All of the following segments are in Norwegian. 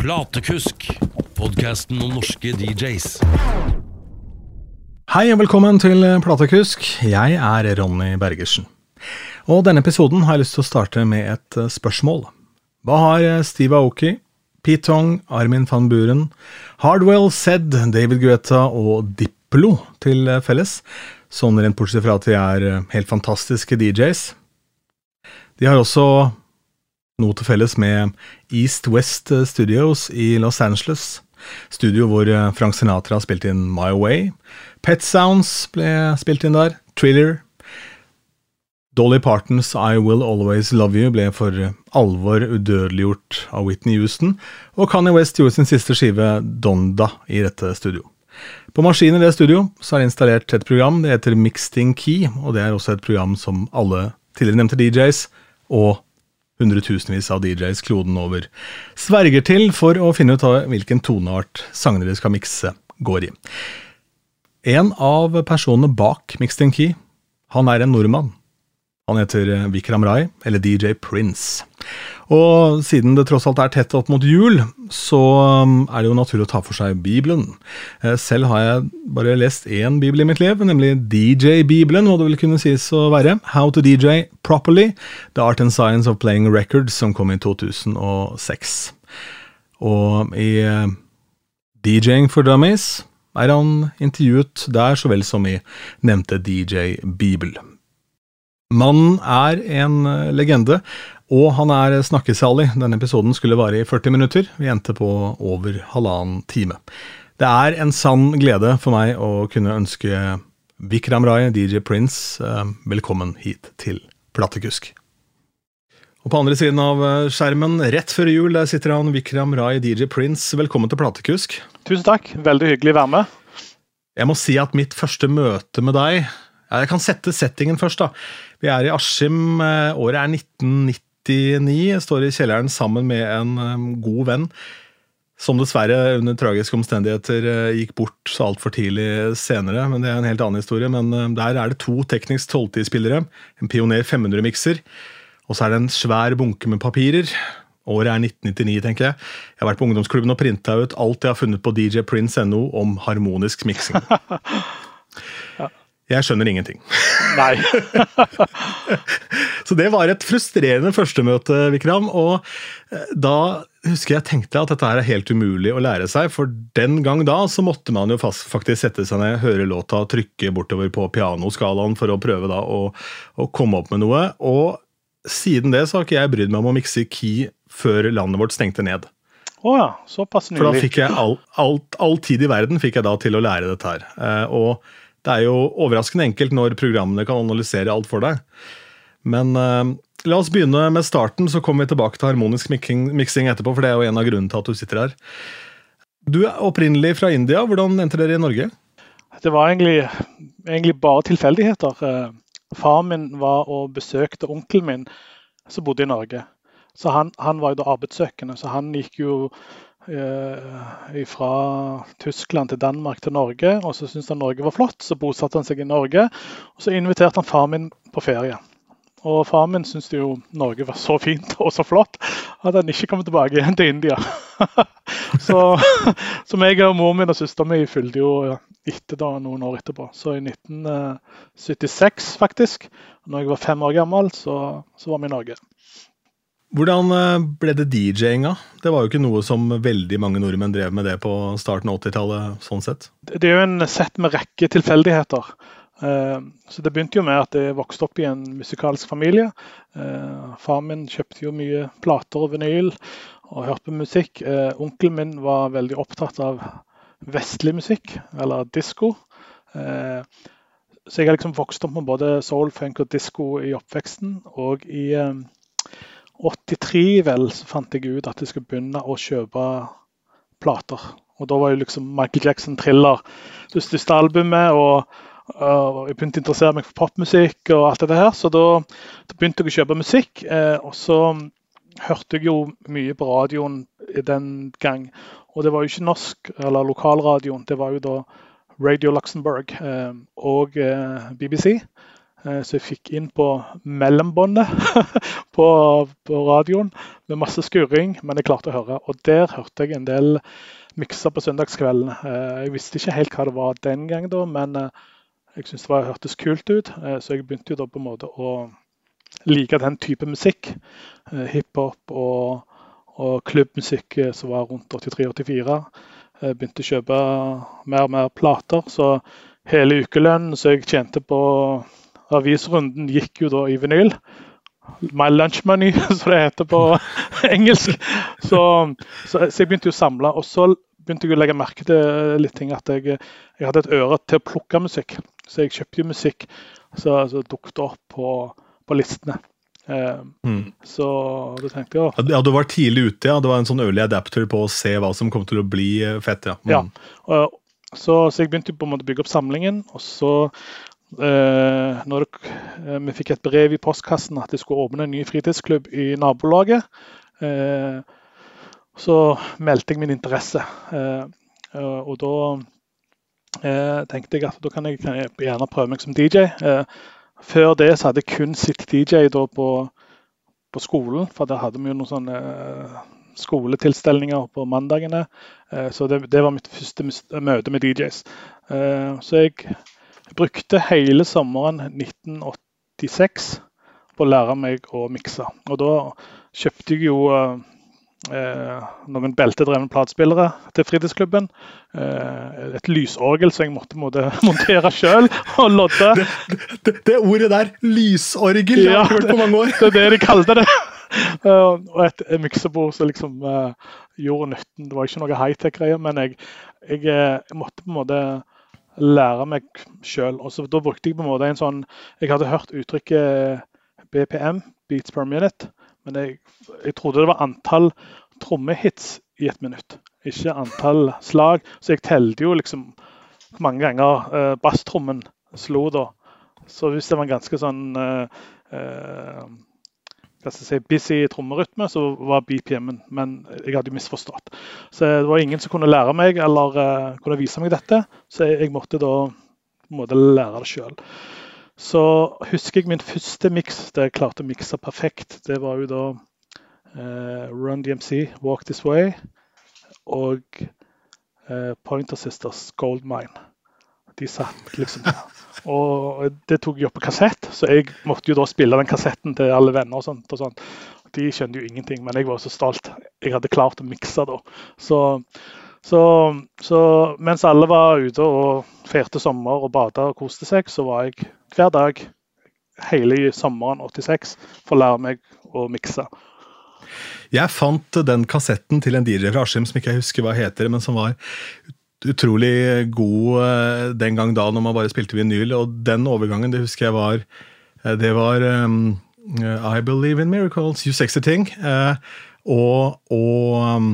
Platekusk, podkasten om norske DJs. Hei og velkommen til Platekusk. Jeg er Ronny Bergersen. Og denne episoden har jeg lyst til å starte med et eh, spørsmål. Hva har eh, Steve Aoki, Pete Tong, Armin van Buren, Hardwell, Sed, David Guetta og Diplo til eh, felles? Sånn rent bortsett fra at de er helt fantastiske DJs. De har også noe til felles med East West Studios i Los Angeles. Studio hvor Frank Sinatra spilte inn My Way. Pet Sounds ble spilt inn der. Thriller. Dolly Partons I Will Always Love You ble for alvor udødeliggjort av Whitney Houston, og Kanye West gjorde sin siste skive Donda i dette studio. På maskinen i det studio så er det installert et program, det heter Mixting Key, og det er også et program som alle tidligere nevnte DJs og hundretusenvis av DJs kloden over sverger til for å finne ut av hvilken toneart sangene de skal mikse, går i. En av personene bak Mixed in Key, han er en nordmann. Han heter Vikram Rai, eller DJ Prince. Og siden det tross alt er tett opp mot jul, så um, er det jo naturlig å ta for seg Bibelen. Eh, selv har jeg bare lest én bibel i mitt liv, nemlig DJ-bibelen, hva det vil kunne sies å være. How to DJ Properly, The Art and Science of Playing Records, som kom i 2006. Og i eh, DJing for Dummies er han intervjuet der så vel som i nevnte DJ-bibel. Mannen er en eh, legende, og han er snakkesalig. Denne episoden skulle vare i 40 minutter. Vi endte på over halvannen time. Det er en sann glede for meg å kunne ønske Vikram Rai, DJ Prince, eh, velkommen hit til Platekusk. Og på andre siden av eh, skjermen, rett før jul, der sitter han Vikram Rai, DJ Prince. Velkommen til Platekusk. Tusen takk. Veldig hyggelig å være med. Jeg må si at mitt første møte med deg Jeg kan sette settingen først, da. Vi er i Askim, eh, året er 1999. Står i kjelleren sammen med en eh, god venn. Som dessverre under tragiske omstendigheter eh, gikk bort så altfor tidlig senere. men Det er en helt annen historie. Men der er det to teknisk tolvtidsspillere, en Pioner 500-mikser, og så er det en svær bunke med papirer. Året er 1999, tenker jeg. Jeg har vært på ungdomsklubben og printa ut alt jeg har funnet på djprince.no om harmonisk miksing. Jeg skjønner ingenting. Nei. så det var et frustrerende førstemøte, Vikram. Og eh, da husker jeg tenkte at dette her er helt umulig å lære seg. For den gang da så måtte man jo faktisk sette seg ned, høre låta, trykke bortover på pianoskalaen for å prøve da å, å komme opp med noe. Og siden det så har ikke jeg brydd meg om å mikse key før landet vårt stengte ned. Oh ja, såpass nylig. For da fikk jeg all, all, all, tid i verden fikk jeg da til å lære dette her. Eh, og det er jo overraskende enkelt når programmene kan analysere alt for deg. Men uh, la oss begynne med starten, så kommer vi tilbake til harmonisk miksing etterpå. For det er jo en av grunnene til at du sitter her. Du er opprinnelig fra India. Hvordan endte dere i Norge? Det var egentlig, egentlig bare tilfeldigheter. Uh, faren min var og besøkte onkelen min som bodde i Norge. Så han, han var jo da arbeidssøkende, så han gikk jo Eh, fra Tyskland til Danmark til Norge. og Så syntes han Norge var flott, så bosatte han seg i Norge. og Så inviterte han far min på ferie. Og far min syntes jo Norge var så fint og så flott at han ikke kom tilbake igjen til India. så, så meg og mor min og søsteren min fulgte jo etter da noen år etterpå. Så i 1976, faktisk, når jeg var fem år gammel, så, så var vi i Norge. Hvordan eh, ble det DJ-inga? Det var jo ikke noe som veldig mange nordmenn drev med det på starten av 80-tallet. sånn sett. Det er jo en sett med rekke tilfeldigheter. Eh, så Det begynte jo med at jeg vokste opp i en musikalsk familie. Eh, far min kjøpte jo mye plater og vinyl og hørte på musikk. Onkelen min var veldig opptatt av vestlig musikk, eller disko. Så jeg har liksom vokst opp med både soul, funk og disko i oppveksten. Og i 83 vel, så fant jeg ut at jeg skulle begynne å kjøpe plater. Og da var jo liksom Michael Jackson Thriller det største albumet. og uh, Jeg begynte å interessere meg for popmusikk og alt det her, så da, da begynte jeg å kjøpe musikk. Eh, og så hørte jeg jo mye på radioen i den gang. Og det var jo ikke norsk eller lokalradioen, det var jo da Radio Luxembourg eh, og eh, BBC. Eh, så jeg fikk inn på mellombåndet på, på, radioen med masse skurring, men jeg klarte å høre. Og der hørte jeg en del mikser på søndagskveldene. Eh, jeg visste ikke helt hva det var den gang, da, men jeg syntes det hørtes kult ut. Så jeg begynte jo da på en måte å like den type musikk. Hiphop og, og klubbmusikk som var rundt 83-84. Begynte å kjøpe mer og mer plater. Så hele ukelønnen som jeg tjente på avisrunden, gikk jo da i vinyl. My lunch money, som det heter på engelsk. Så, så, så, jeg begynte jo å samle. Og så begynte jeg å legge merke til litt ting, at jeg, jeg hadde et øre til å plukke musikk. Så jeg kjøpte jo musikk som dukket opp på, på listene. Eh, mm. Så du tenkte jeg Ja, Du var tidlig ute, ja. Det var en sånn early adapter på å se hva som kom til å bli eh, fett. ja. Mm. ja. Og, så, så, jeg begynte på en måte å bygge opp samlingen. Og så, når det, eh, vi fikk et brev i postkassen at de skulle åpne en ny fritidsklubb i nabolaget, eh, så meldte jeg min interesse. Eh, og da tenkte jeg at da kan jeg, gjerne prøve meg som DJ. Før det så hadde jeg kun sett DJ på, på, skolen, for der hadde vi jo noen sånne eh, skoletilstelninger på mandagene. Eh, så det, det, var mitt første møte med DJs. Eh, så jeg brukte hele sommeren 1986 på å lære meg å mikse. Og da kjøpte jeg jo Eh, noen beltedrevne platespillere til fritidsklubben. Eh, et lysorgel som jeg måtte, måtte montere sjøl, og lodde. Det, det, det, ordet der, lysorgel, ja, jeg har hørt på mange år. Det er det de kalte det. Uh, og et, et miksebord som liksom uh, gjorde nytten. Det var ikke noe high-tech-greier, men jeg, jeg, jeg, måtte på en måte lære meg sjøl. Da brukte jeg på en måte en sånn Jeg hadde hørt uttrykket BPM, beats per minute. Men jeg, jeg trodde det var antall trommehits i et minutt, ikke antall slag. Så jeg telte jo liksom hvor mange ganger eh, basstrommen slo da. Så hvis det var en ganske sånn eh, jeg si, busy trommerytme, så var BPM-en. Men jeg hadde jo misforstått. Så det var ingen som kunne lære meg eller uh, kunne vise meg dette. Så jeg, jeg måtte da måte, lære det sjøl. Så husker jeg min første miks der jeg klarte å mikse perfekt. Det var jo da uh, Run DMC, 'Walk This Way', og uh, Pointer Sisters, 'Gold Mine'. De satt liksom Og det tok jeg opp på kassett, så jeg måtte jo da spille den kassetten til alle venner. og sånt. og sånt. De skjønte jo ingenting, men jeg var så stolt. Jeg hadde klart å mikse da. Så så, så, mens alle var ute og feirte sommer og bada og koste seg, så var jeg hver dag hele sommeren 86 for å lære meg å mikse. Jeg fant den kassetten til en DJ fra Askim som ikke jeg husker hva heter, men som var utrolig god eh, den gang da når man bare spilte vinyl. Og den overgangen, det husker jeg var eh, Det var um, I Believe in Miracles, You Sexy Thing. Uh, og, og um,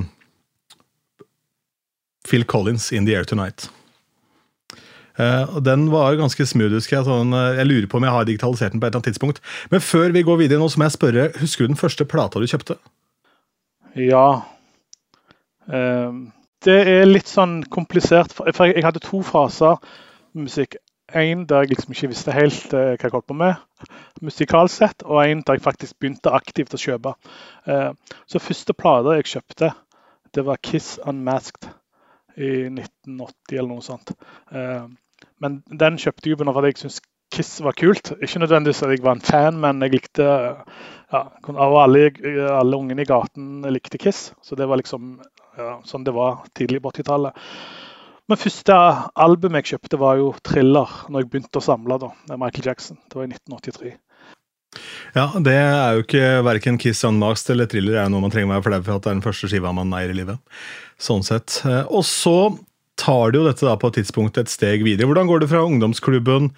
Phil Collins, 'In the Air Tonight'. Uh, og Den var ganske smooth. husker Jeg sånn, jeg lurer på om jeg har digitalisert den. på et eller annet tidspunkt. Men før vi går videre, nå så må jeg spørre, husker du den første plata du kjøpte? Ja. Uh, det er litt sånn komplisert. For jeg hadde to faser med musikk. En der jeg liksom ikke visste helt hva jeg holdt på med, musikalsk sett, og en der jeg faktisk begynte aktivt å kjøpe. så første plate jeg kjøpte, det var Kiss Unmasked i 1980 eller noe sånt. Eh, men den kjøpte jeg fordi jeg syntes Kiss var kult. Ikke nødvendigvis at jeg var en fan, men jeg likte ja, alle, alle ungene i gaten likte Kiss, så det var liksom sånn det var tidlig på 80-tallet. Men første albumet jeg kjøpte, var jo 'Thriller', når jeg begynte å samle. da, med Michael Jackson. Det var i 1983. Ja, det er jo ikke verken Kiss Unmasked eller Thriller er noe man trenger å være flau for at det er den første skiva man eier i livet. Sånn sett. Eh, og så tar du jo dette da på et tidspunkt et steg videre. Hvordan går det fra ungdomsklubben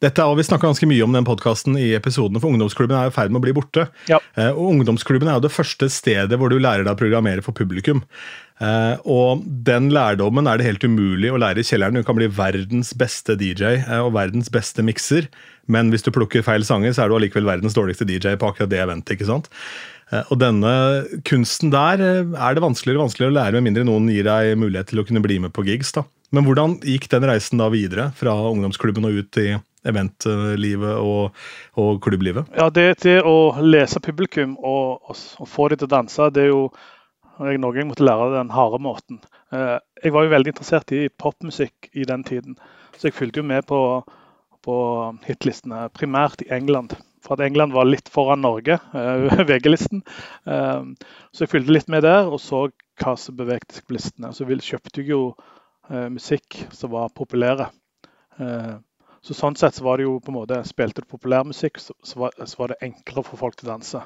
dette har Vi snakka ganske mye om den podkasten i episodene, for ungdomsklubben er i ferd med å bli borte. Ja. Eh, og Ungdomsklubben er jo det første stedet hvor du lærer deg å programmere for publikum. Eh, og den lærdommen er det helt umulig å lære i kjelleren. Du kan bli verdens beste DJ og verdens beste mikser, men hvis du plukker feil sanger, så er du allikevel verdens dårligste DJ på akkurat det eventet. ikke sant? Eh, og denne kunsten der eh, er det vanskeligere og vanskeligere å lære, med mindre noen gir deg mulighet til å kunne bli med på gigs. da. Men hvordan gikk den reisen da videre, fra ungdomsklubben og ut i eventlivet og, og klubblivet? Ja, det, det å lese publikum og, og, og få dem til å danse, det er jo jeg måtte lære den harde måten. Eh, jeg var jo veldig interessert i popmusikk i den tiden, så jeg fulgte jo med på, på hitlistene, primært i England. For at England var litt foran Norge, eh, VG-listen. Eh, så jeg fulgte litt med der og så hva som bevegde seg på listene. Så kjøpte jeg jo musikk som var populære. Så sånn sett så var det jo på en måte, Spilte du populærmusikk, så, så, var, det enklere for folk til å danse.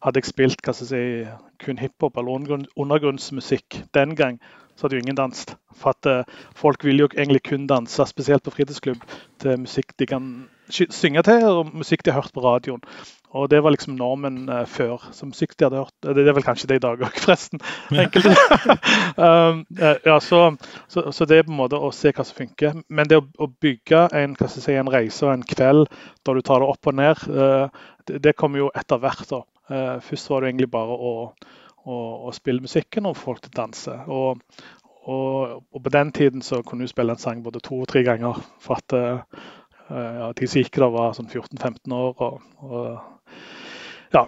Hadde jeg spilt hva skal jeg si, kun hiphop eller undergrunnsmusikk den gang, så hadde jo ingen danset. For at uh, folk vil jo egentlig kun danse, spesielt på fritidsklubb, til musikk de kan synge til, og musikk de har hørt på radioen. Og det var liksom normen uh, før. Så musikk de hadde hørt Det, det er vel kanskje det i dag òg, forresten. Enkelte. um, uh, ja, så, så, så, det er på en måte å se hva som funker. Men det å, å bygge en, si, en reise og en kveld der du tar det opp og ned, det, det kommer jo etter hvert. da. Uh, først var det egentlig bare å, å, å, spille musikken og folk til å danse. Og, og, og, på den tiden så kunne du spille en sang både to og tre ganger. For at uh, ja, de som gikk der, var sånn 14-15 år. Og, ja,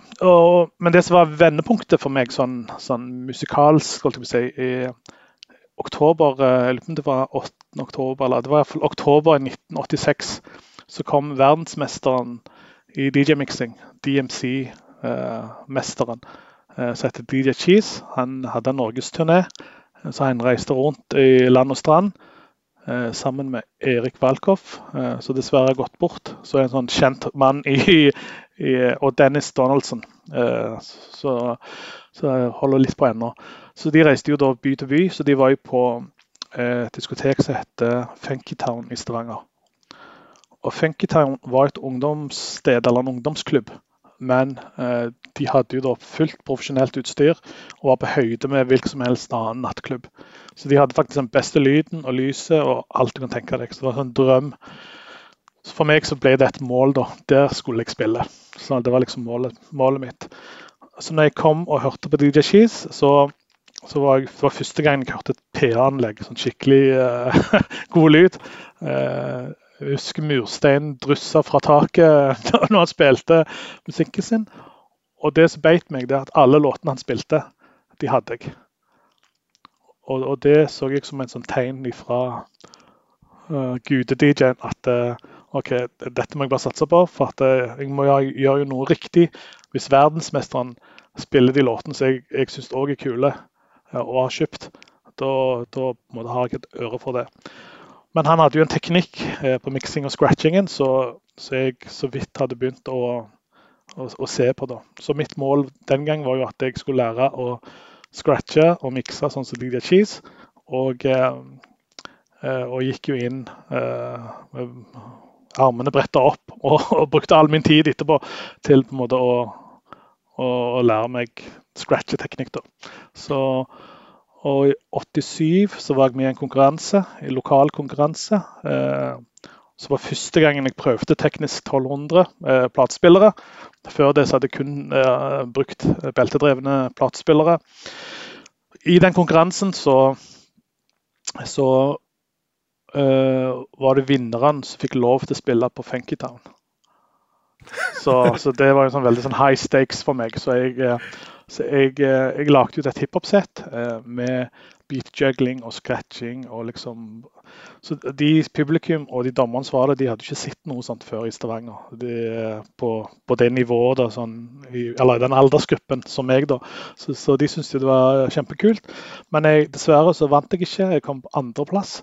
men det som var vendepunktet for meg sånn, sånn musikalsk, holdt jeg på å si, i oktober Jeg lurer på om det var 8. oktober, eller det var i hvert fall oktober 1986, så kom verdensmesteren i DJ-miksing, DMC, Eh, eh, som heter DJ Cheese. Han hadde en norgesturné, eh, så han reiste rundt i land og strand sammen med Erik Valkoff, som dessverre har gått bort. Så er en sånn kjent mann i, i Og Dennis Donaldson, så jeg holder litt på ennå. Så de reiste jo da by til by, så de var jo på et diskotek som heter Funkytown i Stavanger. Og Funkytown var et ungdomssted, eller en ungdomsklubb, men eh, de hadde jo da fullt profesjonelt utstyr og var på høyde med hvilken som helst annen nattklubb. Så de hadde faktisk den beste lyden og lyset og alt du kan tenke deg. Så det var en drøm. Så for meg så ble det et mål, da. Der skulle jeg spille. Så det var liksom målet, målet mitt. Så når jeg kom og hørte på DJ Cheese, så, så var jeg, det var første gang jeg hørte et PA-anlegg. Sånn skikkelig uh, god lyd. Uh, jeg husker murstein dryssa fra taket når han spilte musikken sin. Og det som beit meg, det er at alle låtene han spilte, de hadde jeg. Og, og det så jeg som en sånn tegn fra uh, gude-DJ-en at uh, OK, dette må jeg bare satse på, for at uh, jeg må gjøre, noe riktig. Hvis verdensmesteren spiller de låtene som jeg, jeg syns òg er kule og har kjøpt, da, da må jeg et øre for det. Men han hadde jo en teknikk eh, på miksing og scratchingen så, så, jeg så vidt hadde begynt å, å, å, se på. da. Så mitt mål den gang var jo at jeg skulle lære å scratche og mikse sånn som Lydia Cheese. Og, eh, eh, og gikk jo inn med armene bretta opp og, og, brukte all min tid etterpå til på en måte å, å, å lære meg scratcheteknikk. Så og i 87 så var jeg med i en konkurranse, en lokal konkurranse. Eh, så var første gangen jeg prøvde teknisk 1200 eh, platespillere. Før det så hadde jeg kun eh, brukt beltedrevne platespillere. I den konkurransen så, så uh, var det vinneren som fikk lov til å spille på Funkytown. Så, så det var jo sånn veldig sånn high stakes for meg. Så jeg, så jeg, eh, jeg lagde ut et hiphop-sett eh, med beat-juggling og scratching. og liksom så de Publikum og de dommerne som var der, de hadde ikke sett noe sånt før i Stavanger. De, på, på, det nivået, da, sånn, i, eller den aldersgruppen som meg. da. Så, så de syntes det var kjempekult. Men jeg, dessverre så vant jeg ikke. Jeg kom på andreplass.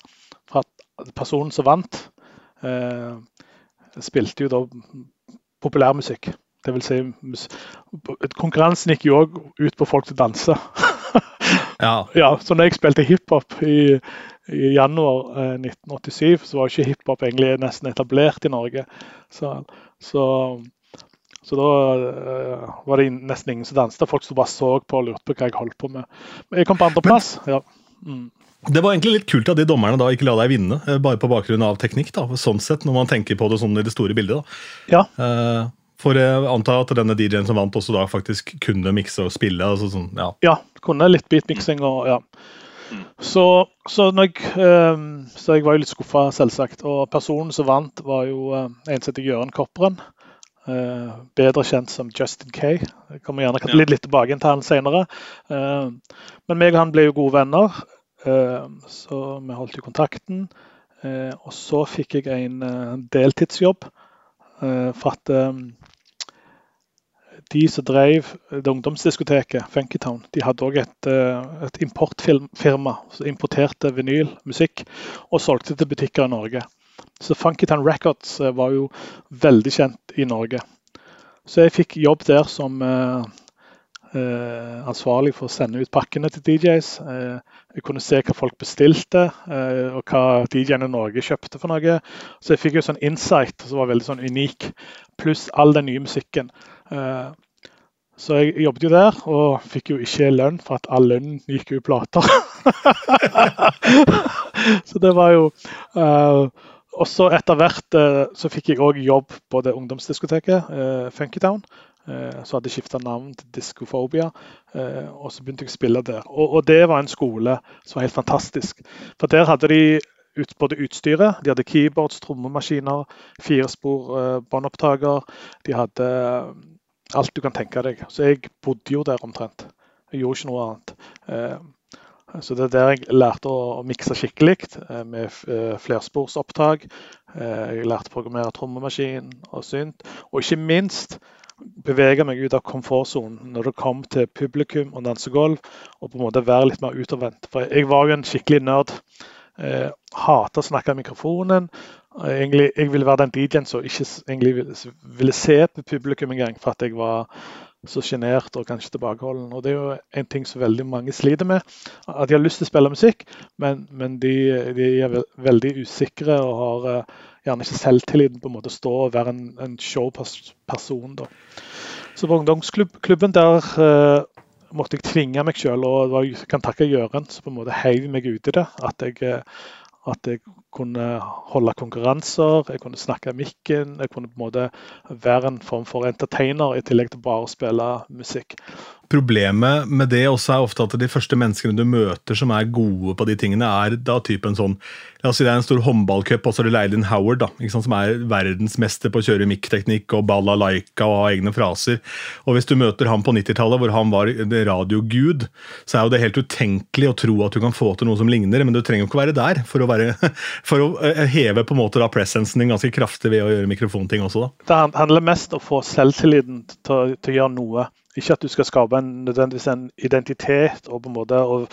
At personen som vant, eh, spilte jo da populærmusikk. Det vil si, konkurransen gikk jo òg ut på folk til å danse. ja. ja. Så når jeg spilte hiphop i, i januar eh, 1987, så var ikke hiphop egentlig nesten etablert i Norge. Så, så, så da eh, var det nesten ingen som danset. Folk som bare så på og lurte på hva jeg holdt på med. Men jeg kom på andreplass. Ja. Mm. Det var egentlig litt kult at de dommerne da ikke la deg vinne, eh, bare på bakgrunn av teknikk. da, sånn sett, Når man tenker på det sånn i det store bildet. da. Ja. Uh, for jeg antar at denne DJ-en som vant, også da faktisk kunne mikse og spille? Altså sånn, ja. ja, kunne litt beatmiksing og ja. Så, så, jeg, eh, så, jeg, var jo litt skuffa, selvsagt. Og personen som vant, var jo eh, en som heter Jøren Kopperen. Eh, bedre kjent som Justin K. Jeg kommer gjerne litt, litt tilbake til han senere. Eh, men meg og han ble jo gode venner, eh, så vi holdt jo kontakten. Eh, og så fikk jeg en deltidsjobb for at de som drev det ungdomsdiskoteket Funkytown, de hadde òg et, eh, et importfirma som importerte vinylmusikk og solgte til butikker i Norge. Så Funkytown Records eh, var jo veldig kjent i Norge. Så jeg fikk jobb der som eh, eh, ansvarlig for å sende ut pakkene til DJs. Eh, jeg kunne se hva folk bestilte, eh, og hva DJ-ene i Norge kjøpte for noe. Så jeg fikk jo sånn insight som var veldig sånn unik, pluss all den nye musikken. Eh, så jeg jobbet jo der, og fikk jo ikke lønn, for at all lønn gikk jo i plater. så det var jo uh, Og så etter hvert uh, så fikk jeg òg jobb på det ungdomsdiskoteket, uh, Funkytown. Uh, så hadde jeg skifta navn til Diskofobia, og så begynte jeg å spille der. Og, og, det var en skole som var helt fantastisk. For der hadde de ut, både utstyret. De hadde keyboards, trommemaskiner, firespor båndopptaker. De hadde alt du kan tenke deg. Så jeg bodde jo der omtrent. Jeg gjorde ikke noe annet. Eh, så det er der jeg lærte å, mikse skikkelig, eh, med eh, flersporsopptak. Jeg lærte å programmere trommemaskin og synt. Og ikke minst bevege meg ut av komfortsonen når det kom til publikum og dansegulv, og på en måte være litt mer utadvendt. For jeg var jo en skikkelig nerd. Eh, hater å snakke i mikrofonen. Egentlig, jeg ville være den DJ-en som ikke egentlig ville, ville se på publikum engang, for at jeg var så sjenert og kanskje tilbakeholden. Og Det er jo en ting som veldig mange sliter med. At de har lyst til å spille musikk, men, men de, de, er veldig usikre og har uh, gjerne ikke selvtilliten på en måte stå og være en, en showperson. Da. Så på ungdomsklubben der uh, måtte jeg tvinge meg sjøl, og jeg kan takke Jøren som på en måte heiv meg ut i det. At jeg uh, at jeg kunne holde konkurranser, jeg kunne snakke i mikken. Jeg kunne på en måte være en form for entertainer i tillegg til bare å spille musikk. Problemet med det også er ofte at de første menneskene du møter som er gode på de tingene, er da typen sånn La oss si det er en stor håndballcup, og så er det Leilin Howard, da, sant, som er verdensmester på å kjøre mikkteknikk og balalaika og ha egne fraser. Og hvis du møter ham på 90-tallet, hvor han var radiogud, så er jo det helt utenkelig å tro at du kan få til noe som ligner, men du trenger jo ikke være der for å, være, for å eh, heve på en måte da presensen din ganske kraftig ved å gjøre mikrofonting også. da. Det handler mest om å få selvtilliten til, til å gjøre noe. Ikke at du skal skape en, nødvendigvis en identitet og på en måte å,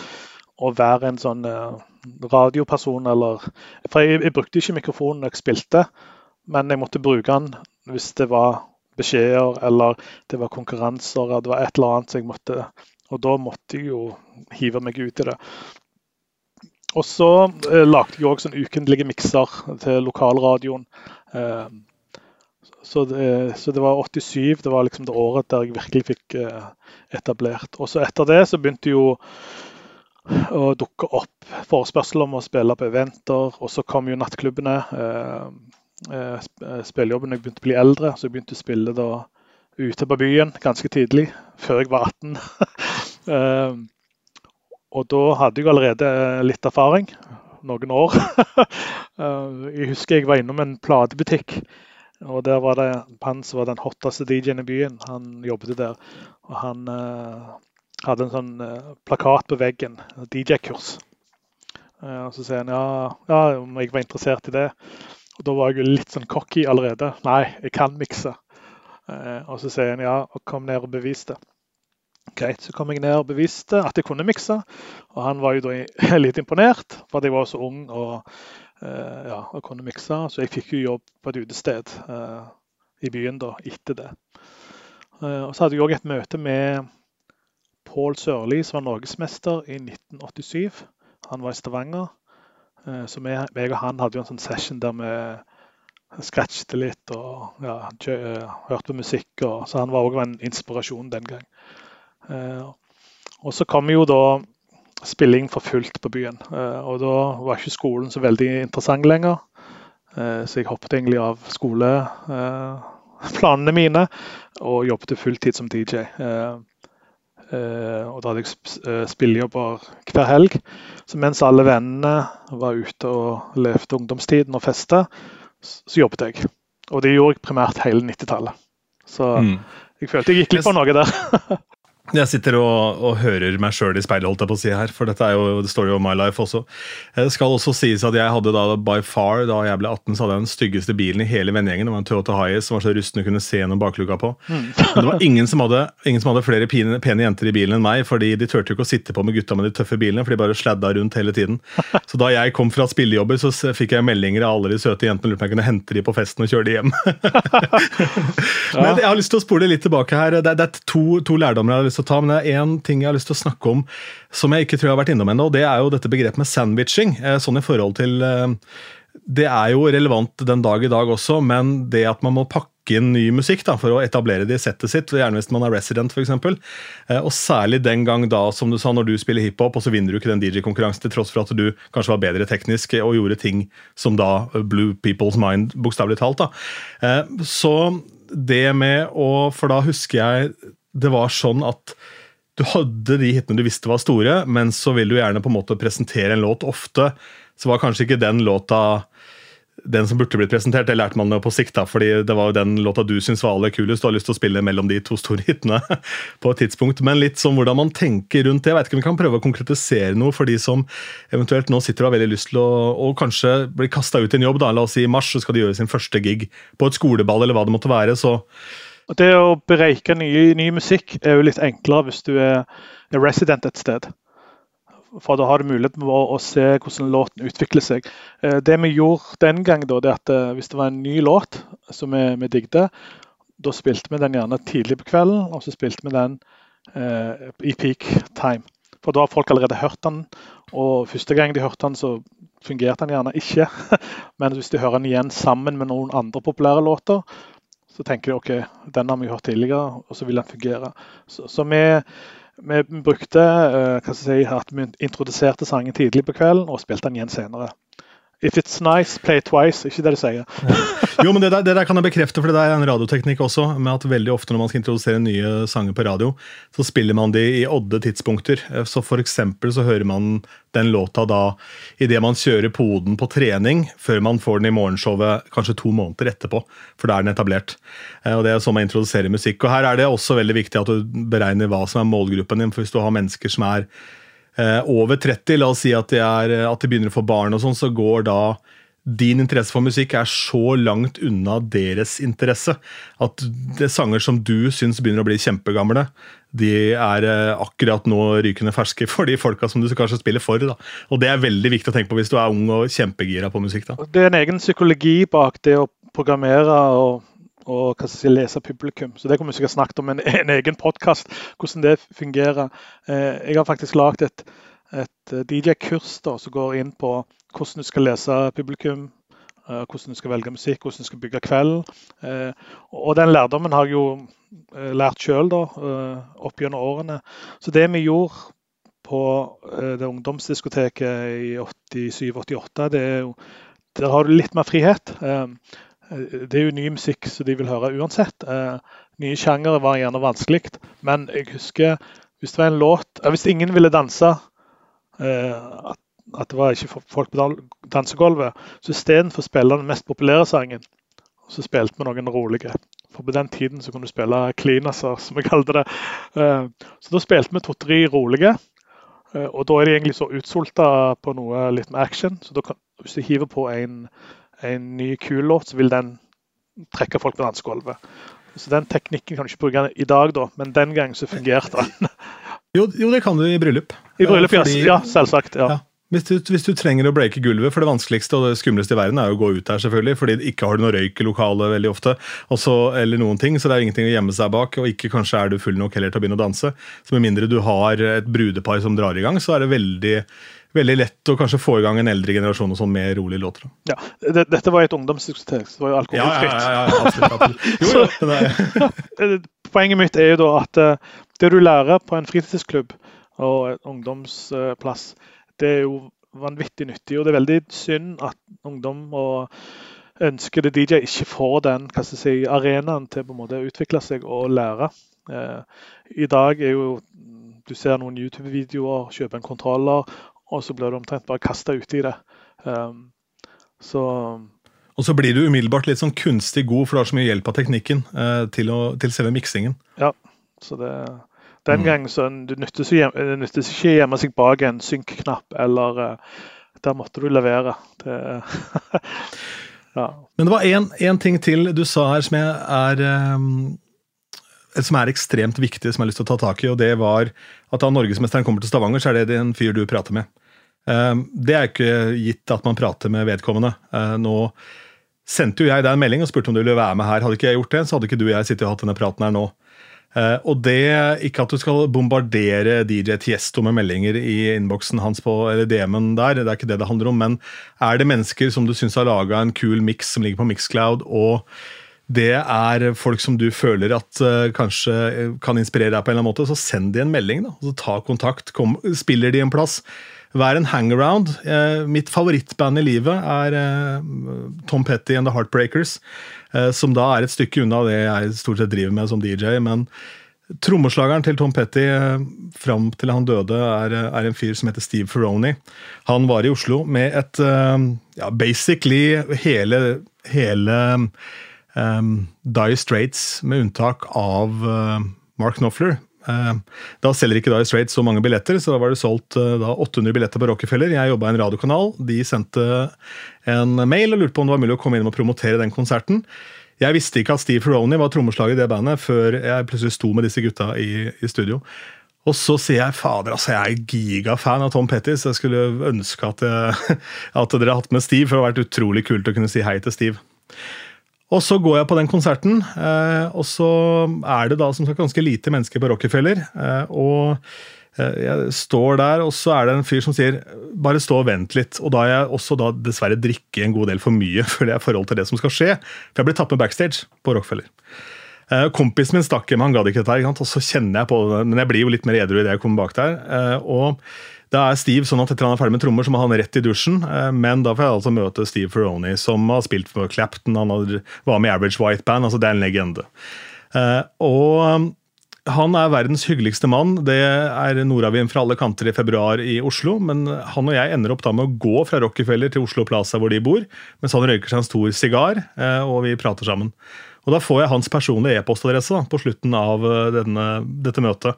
være en sånn uh, radioperson eller For jeg, jeg, brukte ikke mikrofonen når jeg spilte, men jeg måtte bruke den hvis det var beskjeder eller det var konkurranser eller det var et eller annet. Så jeg måtte, og da måtte jeg jo hive meg ut i det. Og så eh, lagde jeg òg sånn ukentlige mikser til lokalradioen. Eh, så det, så det, var 87, det var liksom det året der jeg virkelig fikk eh, etablert. Og så etter det så begynte jo å dukke opp forespørsel om å spille på eventer. Og så kom jo nattklubbene. Eh, eh, spillejobben jeg begynte å bli eldre, så jeg begynte å spille da ute på byen ganske tidlig, før jeg var 18. og da hadde jeg allerede litt erfaring, noen år. jeg husker jeg var innom en platebutikk og der var det han som var den hotteste DJ-en i byen. Han jobbet der. Og han uh, hadde en sånn uh, plakat på veggen, DJ-kurs. Uh, og så sier han ja, ja, om jeg var interessert i det. Og da var jeg jo litt sånn cocky allerede. Nei, jeg kan mikse. og så sier han ja, og kom ned og bevis det. Greit, så kom jeg ned og beviste at jeg kunne mikse. Og han var jo da litt imponert, for at jeg var så ung og Eh, ja, og kunne mikse. Så jeg fikk jo jobb på et utested eh, i byen da, etter det. Eh, og så hadde jeg òg et møte med Pål Sørli, som var norgesmester i 1987. Han var i Stavanger. Så meg og han hadde jo en sånn session der vi scratchet litt og ja, hørte på musikk. Og, så han var òg en inspirasjon den gang. Og så kom jo da spilling for fullt på byen. Eh, og da var ikke skolen så veldig interessant lenger. Eh, så jeg hoppet egentlig av skoleplanene mine og jobbet fulltid som DJ. Uh, og da hadde jeg sp- eh, spillejobber hver helg. Så mens alle vennene var ute og levde ungdomstiden og festa, så jobbet jeg. Og det gjorde jeg primært hele 90-tallet. Så Mm. jeg følte jeg gikk litt på noe der. Jeg sitter og, og hører meg sjøl i speilet, holdt jeg på å si her, for dette er jo, the story of My Life også. Eh, Det skal også sies at jeg hadde da by far, da jeg ble 18, så hadde jeg den styggeste bilen i hele vennegjengen. Det var en Toyota Hiace som var så rusten du kunne se gjennom bakluka på. Men det var ingen som, hadde, ingen som hadde flere pene, pene jenter i bilen enn meg, fordi de turte jo ikke å sitte på med gutta med de tøffe bilene, for de bare sladda rundt hele tiden. Så da jeg kom fra spillejobber, så fikk jeg meldinger av alle de søte jentene lurte på om jeg kunne hente de på festen og kjøre de hjem. Men jeg har lyst til å spole litt tilbake her. Det er, det er to, to lærdommer jeg har lyst til å ta, men det er én ting jeg har lyst til å snakke om som jeg ikke tror jeg har vært innom ennå, det er jo dette begrepet med sandwiching. eh, Sånn i forhold til eh, Det er jo relevant den dag i dag også, men det at man må pakke inn ny musikk da, for å etablere det i settet sitt, gjerne hvis man er resident f.eks. Og særlig den gang da, som du sa, når du spiller hiphop, og så vinner du ikke den DJ-konkurransen til tross for at du kanskje var bedre teknisk og gjorde ting som da blew people's mind, bokstavelig talt. da. Eh, Så det med å For da husker jeg det var sånn at du hadde de hitene du visste var store, men så vil du gjerne på en måte presentere en låt ofte. Så var kanskje ikke den låta den som burde blitt presentert. Det lærte man jo på sikt, da, fordi det var jo den låta du syns var aller kulest. Du har lyst til å spille mellom de to store hitene på et tidspunkt. Men litt sånn hvordan man tenker rundt det. Jeg vet ikke om vi kan prøve å konkretisere noe for de som eventuelt nå sitter og har veldig lyst til å og kanskje bli kasta ut i en jobb. da, La oss si i mars så skal de gjøre sin første gig på et skoleball eller hva det måtte være. så Og Det å bereike ny, ny musikk er jo litt enklere hvis du er, er resident et sted. For da har du mulighet til å, å se hvordan låten utvikler seg. Eh, Det vi gjorde den gang, da, det at eh, hvis det var en ny låt som vi, vi digget, da spilte vi den gjerne tidlig på kvelden, og så spilte vi den eh, i peak time. For da har folk allerede hørt den, og første gang de hørte den, så fungerte den gjerne ikke. Men hvis de hører den igjen sammen med noen andre populære låter, så tenker de ok, den har vi hørt tidligere, og så vil den fungere. Så, så vi, vi brukte eh, hva skal jeg si, at vi introduserte sangen tidlig på kvelden og spilte den igjen senere. If it's nice, play twice. Ikke det du sier. Jo, men det der, det der kan jeg bekrefte, for det der er en radioteknikk også. med at veldig ofte Når man skal introdusere nye sanger på radio, så spiller man de i odde tidspunkter. Eh, Så For eksempel så hører man den låta da idet man kjører poden på trening, før man får den i morgenshowet kanskje to måneder etterpå. For da er den etablert. Eh, Og Det er sånn man introduserer musikk. Og Her er det også veldig viktig at du beregner hva som er målgruppen din. for Hvis du har mennesker som er over 30, la oss si at de, er, at de begynner å få barn, og sånn, så går da din interesse for musikk er så langt unna deres interesse at det er sanger som du syns begynner å bli kjempegamle, de er eh, akkurat nå rykende ferske for de folka som du kanskje spiller for. Da. Og Det er veldig viktig å tenke på hvis du er ung og kjempegira på musikk. da. Det er en egen psykologi bak det å programmere og, og si, lese publikum. Så Det kommer vi sikkert snakket om i en, en egen podkast, hvordan det fungerer. Eh, jeg har faktisk lagd et, et DJ-kurs som går inn på hvordan du skal lese publikum, eh, hvordan du skal velge musikk, hvordan du skal bygge kvelden. Eh, og den lærdommen har jeg jo eh, lært sjøl opp gjennom årene. Så det vi gjorde på eh, det ungdomsdiskoteket i 87-88, det er jo der har du litt mer frihet. Eh, Det er jo ny musikk som de vil høre uansett. Eh, Nye sjangere var gjerne vanskelig, men jeg husker hvis det var en låt eh, Hvis ingen ville danse, at, det var ikke folk på dan- dansegulvet, så istedenfor å spille den mest populære sangen, så spilte vi noen rolige. For på den tiden så kunne du spille cleanaser, som vi kalte det. Så da spilte vi to-tre rolige. Og da er de egentlig så utsulta på noe litt med action. Så da kan, hvis du hiver på en, en ny kul låt, så vil den trekke folk på dansegulvet. Så den teknikken kan du ikke bruke i dag, da, men den gang så fungerte den. Jo, jo, det kan du i bryllup. I bryllup, ja. Fordi- ja. Selvsagt. ja. Ja. Hvis du, hvis du trenger å breake gulvet, for det vanskeligste og det skumleste i verden er jo å gå ut der, selvfølgelig, fordi ikke har du noe røyk i lokalet veldig ofte, også, eller noen ting, så det er ingenting å gjemme seg bak, og ikke kanskje er du full nok heller til å begynne å danse. Så med mindre du har et brudepar som drar i gang, så er det veldig, veldig lett å kanskje få i gang en eldre generasjon og sånn med rolige låter. da. Ja. Det- Dette var et ungdomsdiskotek, så det var jo alkoholfritt. ja, absolutt. absolutt. Jo, det er, Eh, Poenget mitt er jo da at eh, det du lærer på en fritidsklubb og en ungdomsplass, det er jo vanvittig nyttig. Og det er veldig synd at ungdom og ønskede DJ ikke får den hva skal si, arenaen til på en måte å utvikle seg og lære. Eh, I dag er jo Du ser noen YouTube-videoer, kjøper en kontroller, og så blir du omtrent bare kasta uti det. Um, så og så blir du umiddelbart litt sånn kunstig god, for du har så mye hjelp av teknikken eh, til, å, til, selve miksingen. Ja, så det, den mm. gang så det nyttes ikke å gjemme seg bak en synk-knapp, eller uh, der måtte du levere. Det, ja. Men det var én ting til du sa her som jeg er um, som er ekstremt viktig, som jeg har lyst til å ta tak i. og Det var at da norgesmesteren kommer til Stavanger, så er det en fyr du prater med. Um, det er ikke gitt at man prater med vedkommende. Uh, nå sendte jo jeg deg en melding og spurte om du ville være med her. Hadde ikke jeg gjort det, så hadde ikke du og jeg sittet og hatt denne praten her nå. Uh, og det, Ikke at du skal bombardere DJ Tiesto med meldinger i innboksen hans på eller DM-en der, det er ikke det det handler om, men er det mennesker som du syns har laga en kul mix som ligger på Mixcloud, og det er folk som du føler at uh, kanskje kan inspirere deg på en eller annen måte, så send de en melding. da, altså Ta kontakt, kom, spiller de en plass. Vær en hangaround. Uh, mitt favorittband i livet er uh, Tom Petty and The Heartbreakers, som da er et stykke unna det jeg stort sett driver med som DJ. men Trommeslageren til Tom Petty fram til han døde, er, er, en fyr som heter Steve Ferroni. Han var i Oslo med et ja, basically hele, hele um, Dire Straits, med unntak av uh, Mark Knopfler. Uh, da selger ikke Die Straits så mange billetter, så da var det solgt uh, da 800 billetter på Rockefeller. Jeg jobba i en radiokanal. De sendte en mail og lurte på om det var mulig å komme inn og promotere den konserten. Jeg visste ikke at Steve Ferroni var trommeslager i det bandet før jeg plutselig sto med disse gutta i, i studio. Og så sier jeg fader, altså jeg er gigafan av Tom Petty, så jeg skulle ønske at, jeg, at dere hadde hatt med Steve, for det hadde vært utrolig kult å kunne si hei til Steve. Og så går jeg på den konserten, eh, og så er det da som sagt ganske lite mennesker på Rockefeller. Eh, og eh, jeg står der, og så er det en fyr som sier 'bare stå og vent litt'. Og da har jeg også da dessverre drikke en god del for mye for det er forhold til det som skal skje. For jeg ble tatt med backstage på Rockefeller. Kompisen min stakk hjem, han gadd ikke dette, og så kjenner jeg på det, men jeg blir jo litt mer edru idet jeg kommer bak der. og da er Steve sånn at etter han er ferdig med trommer, så må han rett i dusjen. Eh, men da får jeg altså møte Steve Ferroni, som har spilt for Clapton. Han var med i Average White Band. altså Det er en legende. Eh, og um, han er verdens hyggeligste mann. Det er nordavind fra alle kanter i februar i Oslo. Men han og jeg ender opp da med å gå fra Rockefeller til Oslo Plaza, hvor de bor, mens han røyker seg en stor sigar, eh, og vi prater sammen. Og Da får jeg hans personlige e-postadresse på slutten av denne, dette møtet.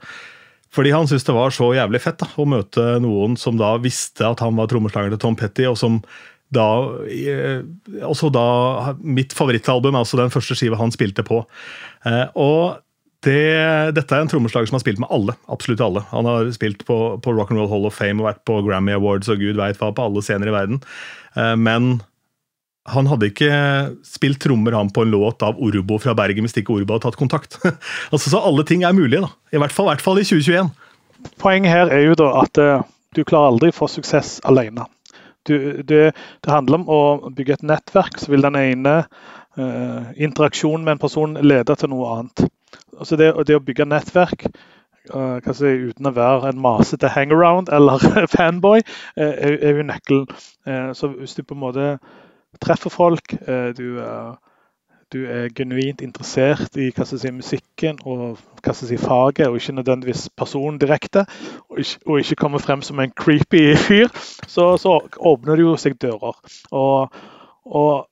Fordi han syntes det var så jævlig fett da, å møte noen som da visste at han var trommeslageren til Tom Petty, og som da eh, Også da mitt favorittalbum, altså den første skiva han spilte på. Eh, og det, dette er en trommeslager som har spilt med alle. absolutt alle. Han har spilt på, på Rock Hall of Fame og vært på Grammy Awards og gud veit hva på alle scener i verden. Eh, men han hadde ikke spilt trommer han på en låt av Orbo fra Bergen hvis ikke Orbo hadde tatt kontakt. altså Så alle ting er mulige, da. I hvert fall, hvert fall i 2021. Poenget her er jo da at uh, du klarer aldri å få suksess alene. Du, det, det, handler om å bygge et nettverk, så vil den ene uh, interaksjonen med en person lede til noe annet. Altså det, det å bygge nettverk uh, si, uten å være en masete hangaround eller fanboy, er, er jo nøkkelen. så hvis du på en måte treffer folk. Eh, du, du, er genuint interessert i si, musikken og si, faget, og ikke nødvendigvis personen direkte. Og ikke, og ikke kommer frem som en creepy fyr. Så, så åpner det jo seg dører. Og, og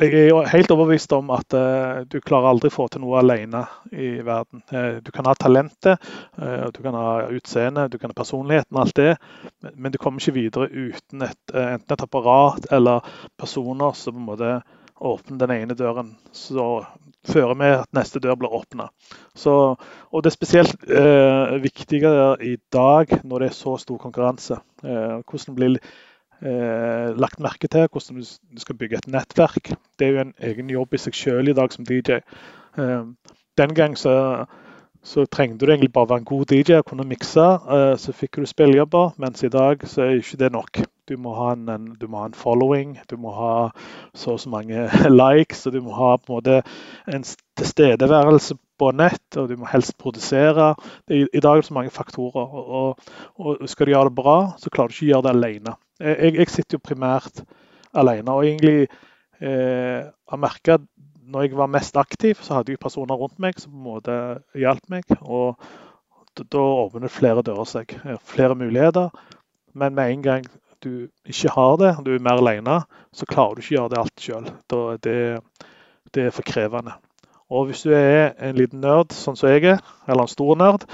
jeg er helt overbevist om at uh, du klarer aldri å få til noe alene i verden. Uh, du kan ha talentet, uh, du kan ha utseendet, du kan ha personligheten, alt det. Men, men, du kommer ikke videre uten et, enten et apparat eller personer som på en måte åpner den ene døren, så fører med at neste dør blir åpna. Og det er spesielt viktigere i dag når det er så stor konkurranse. hvordan blir eh, lagt merke til hvordan du skal bygge et nettverk. Det er jo en egen jobb i seg selv i dag som DJ. Eh, den gang så, så, trengte du egentlig bare være en god DJ og kunne mikse. Eh, så fikk du spillejobber, mens i dag så er ikke det nok. Du må, ha en, en, må ha en following, du må ha så og så mange likes, og du må ha på en måte en tilstedeværelse på nett, og du må helst produsere. I, i dag er det så mange faktorer. Og, og, og, skal du gjøre det bra, så klarer du ikke å gjøre det alene. Jeg, jeg sitter jo primært alene. Og egentlig eh, jeg merka når jeg var mest aktiv, så hadde jeg personer rundt meg som på en måte hjalp meg. Og da åpner flere dører seg. Flere muligheter. Men med en gang du ikke har det, du er mer alene, så klarer du ikke å gjøre det alt sjøl. Det, det er for krevende. Og hvis du er en liten nerd, sånn som jeg er, eller en stor nerd,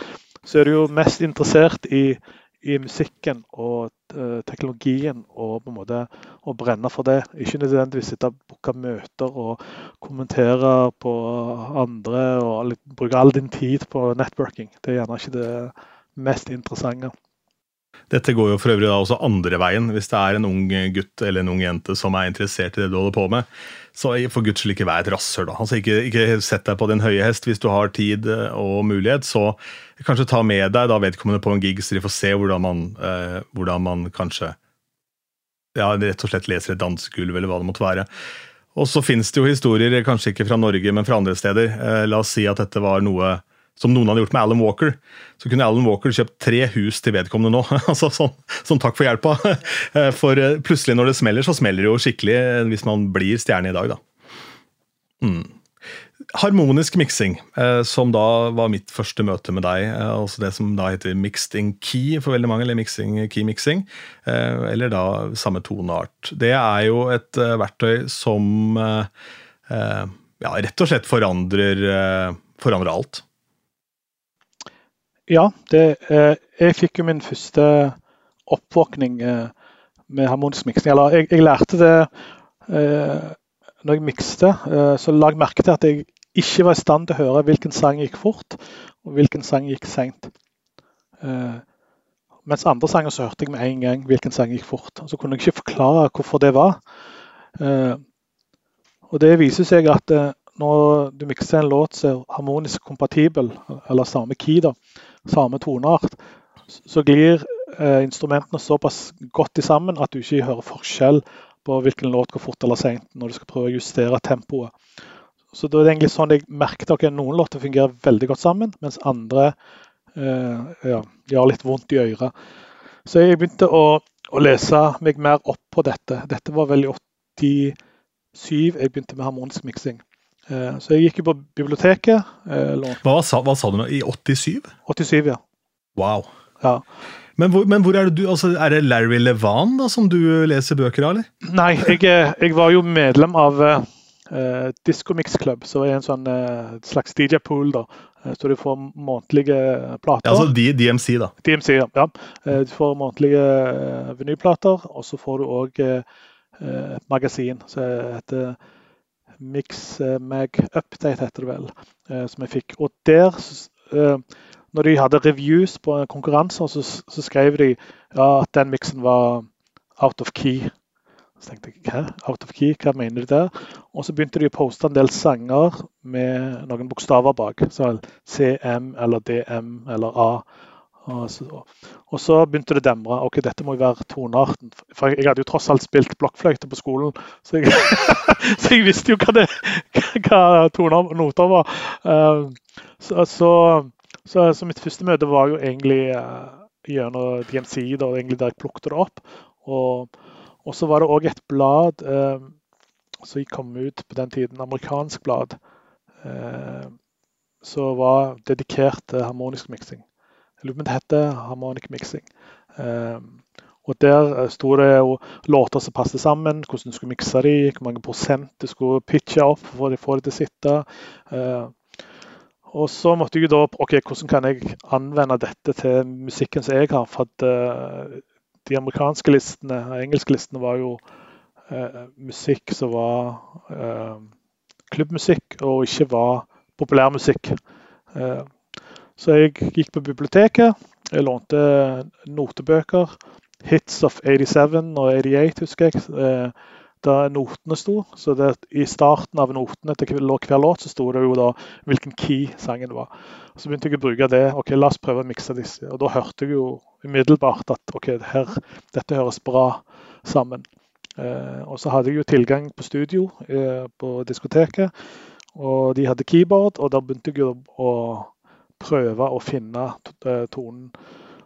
så er du jo mest interessert i i musikken og uh, teknologien og på en måte å brenne for det. Ikke nødvendigvis sitte og booke møter og kommentere på andre og bruke all din tid på networking. Det er gjerne ikke det mest interessante. Dette går jo for øvrig da også andre veien. Hvis det er en ung gutt eller en ung jente som er interessert i det du holder på med, så for guds skyld ikke vær et rasshøl. Altså ikke, ikke sett deg på din høye hest. Hvis du har tid eh, og mulighet, så kanskje ta med deg da vedkommende på en gig, så de får se hvordan man, eh, hvordan man kanskje ja, rett og slett leser et dansegulv, eller hva det måtte være. Og så finnes det jo historier, kanskje ikke fra Norge, men fra andre steder. Eh, la oss si at dette var noe som noen hadde gjort med Alan Walker. Så kunne Alan Walker kjøpt tre hus til vedkommende nå. altså sånn, Som takk for hjelpa. For eh, plutselig når det smeller, så smeller det jo skikkelig eh, hvis man blir stjerne i dag, da. Mm. Harmonisk miksing, eh, som da var mitt første møte med deg. altså Det som da heter mixed in key for veldig mange, eller mixing, key mixing. eller da samme toneart. Det er jo et verktøy som ja, rett og slett forandrer, forandrer alt. Ja, det, eh, jeg fikk jo min første oppvåkning eh, med harmonisk miksing. Eller jeg, jeg, lærte det eh, når jeg mikste. Eh, så la jeg merke til at jeg ikke var i stand til å høre hvilken sang gikk fort, og hvilken sang gikk seint. Eh, mens andre sanger så hørte jeg med en gang hvilken sang gikk fort. Så kunne jeg ikke forklare hvorfor det var. Eh, og det viser seg at når du mikser en låt som er harmonisk kompatibel, eller samme key, da, samme toneart, så glir eh, instrumentene såpass godt sammen at du ikke hører forskjell på hvilken låt går fort eller seint når du skal prøve å justere tempoet. Så det er egentlig sånn jeg merket at noen låter fungerer veldig godt sammen, mens andre eh, ja, gjør litt vondt i øret. Så jeg begynte å, å, lese meg mer opp på dette. Dette var vel i 87 jeg begynte med harmonisk miksing. Eh, så jeg gikk jo på biblioteket. Eh, hva sa, hva sa, du nå? I 87? 87, ja. Wow. Ja. Men hvor, men hvor, er det du altså, Er det Larry Levan da, som du leser bøker av, eller? Nei, jeg, eh, jeg var jo medlem av uh, Disco Mix Club, som er en sånn uh, slags DJ-pool. da, Så du får månedlige plater. Ja, altså DMC, da. DMC, ja. ja. Du får månedlige vinylplater, og så får du òg et magasin som heter Mix eh, Update, heter det vel, eh, som jeg fikk. Og der, eh, når de hadde reviews på konkurranser, så, så skrev de ja, at den miksen var out of key. Så tenkte jeg hæ, out of key, hva mener de der? Og så begynte de å poste en del sanger med noen bokstaver bak. Så CM eller DM eller A. Og så, og begynte det å demre. Ok, dette må jo være tonearten. For jeg hadde jo tross alt spilt blokkfløyte på skolen, så jeg, så jeg, visste jo hva, det, hva toner noter var. Uh, så, så, så, mitt første møte var jo egentlig uh, gjennom DMC, da, egentlig der jeg plukket det opp. Og, og så var det òg et blad uh, som kom ut på den tiden, amerikansk blad, som var dedikert til harmonisk miksing. Jeg lurer på om det heter Harmonic Mixing. Um, og Der eh, sto det jo låter som passet sammen, hvordan du skulle mikse dem, hvor mange prosent du skulle pitche opp for å få det til å sitte. Uh, og så måtte jeg da OK, hvordan kan jeg anvende dette til musikken som jeg har? For at uh, de amerikanske listene, engelske listene, var jo uh, musikk som var klubbmusikk, og ikke var populærmusikk. Så jeg gikk på biblioteket. Jeg lånte notebøker. Hits of 87 og 88, husker jeg. da der notene sto. Så det, I starten av notene til hver låt så sto det jo da hvilken key sangen var. Så begynte jeg å bruke det. ok, La oss prøve å mikse disse. Og Da hørte jeg jo umiddelbart at ok, her, dette høres bra sammen. Eh, og så hadde jeg jo tilgang på studio eh, på diskoteket, og de hadde keyboard. Og da begynte jeg jo å prøve å finne eh, tonen.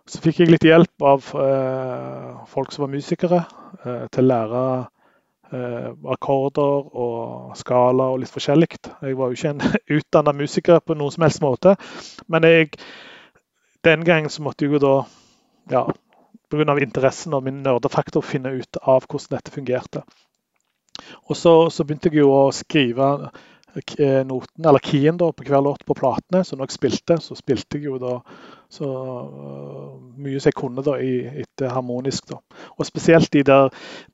Så fikk jeg litt hjelp av eh, folk som var musikere, eh, til å lære eh, akkorder og skala og litt forskjellig. Jeg var jo ikke en utdanna musiker på noen som helst måte. Men jeg, den gangen så måtte jeg jo da, ja, pga. interessen og min nerdefaktor, finne ut av hvordan dette fungerte. Og så, så begynte jeg jo å skrive noten, eller keyen da, på hver låt på platene. Så når jeg spilte, så spilte jeg jo da så uh, mye som jeg kunne da, i, etter harmonisk. da. Og spesielt de der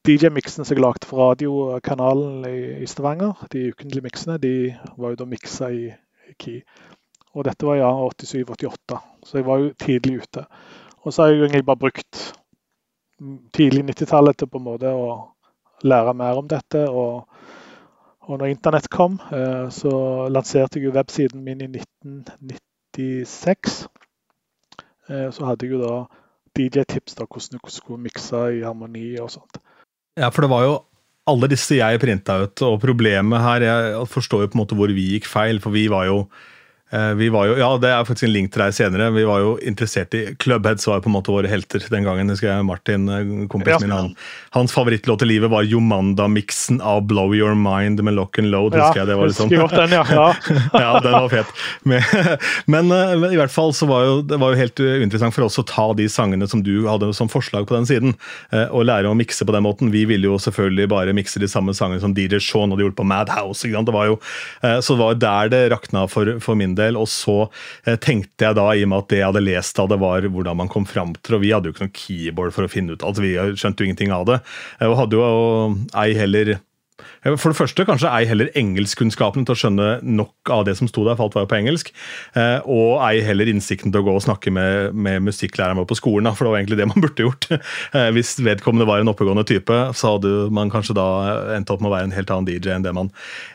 DJ-miksene som jeg lagde for radiokanalen i, i Stavanger, de ukentlige miksene, de var jo da miksa i, i key. Og dette var ja 87-88, så jeg var jo tidlig ute. Og så har jeg egentlig bare brukt tidlig 90-tallet til på en måte å lære mer om dette. og og når internett kom, eh, så lanserte jeg jo websiden min i 1996. Eh, så hadde jeg jo da DJ-tips da hvordan du skulle mikse i harmoni og sånt. Ja, for det var jo alle disse jeg printa ut, og problemet her Jeg forstår jo på en måte hvor vi gikk feil, for vi var jo vi var jo, ja, Det er faktisk en link til deg senere. Vi var jo interessert i Clubheads var jo på en måte våre helter den gangen. husker jeg Martin, eh, kompisen min, han, Hans favorittlåt i livet var Jomanda-miksen av Blow Your Mind med Lock and Load. husker ja, jeg det var liksom. godt den, ja. Ja. ja, den var fet. Men, men, eh, men, i hvert fall så var jo, det var jo helt uinteressant for oss å ta de sangene som du hadde som forslag på den siden, og lære å mikse på den måten. Vi ville jo selvfølgelig bare mikse de samme sangene som DJ Shaun hadde gjort på Madhouse. Det var jo, så det var der det rakna for, for min del. Og så eh, tenkte jeg da, i og med at det jeg hadde lest av det, var hvordan man kom fram til Og vi hadde jo ikke noe keyboard for å finne ut altså Vi skjønte jo ingenting av det. Og hadde jo ei heller for det første kanskje ei heller engelskkunnskapen til å skjønne nok av det som sto der, for alt var jo på engelsk. Eh, og ei heller innsikten til å gå og snakke med, med musikklæreren vår på skolen, for det var egentlig det man burde gjort. Eh, hvis vedkommende var en oppegående type, så hadde man kanskje da endt opp med å være en helt annen DJ enn det man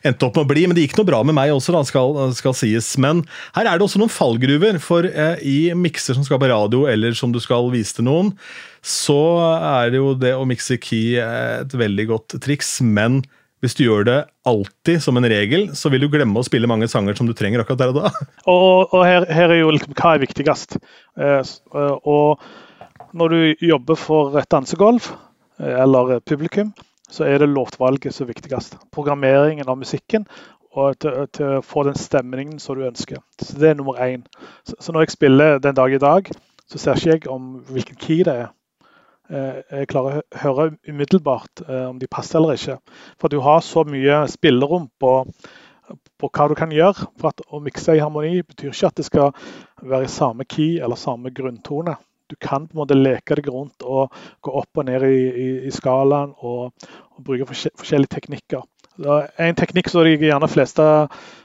endte opp med å bli. Men det gikk noe bra med meg også, da, skal, skal sies. Men her er det også noen fallgruver, for eh, i mikser som skal på radio, eller som du skal vise til noen, så er jo det å mikse key et veldig godt triks. men hvis du gjør det alltid som en regel, så vil du glemme å spille mange sanger som du trenger akkurat der og da. Og, og her, her, er jo hva er viktigst. Eh, eh, og når du jobber for et dansegulv eh, eller publikum, så er det låtvalget som er viktigst. Programmeringen av musikken og til, å få den stemningen som du ønsker. Så Det er nummer én. Så, så når jeg spiller den dag i dag, så ser ikke jeg om hvilken key det er. Eh, jeg klarer å høre umiddelbart eh, om de passer eller ikke. For du har så mye spillerom på, på hva du kan gjøre. For at Å mikse i harmoni betyr ikke at det skal være i samme key eller samme grunntone. Du kan på en måte leke deg rundt og gå opp og ned i, i, i skalaen og, og bruke forskjellige teknikker. En teknikk som de gjerne fleste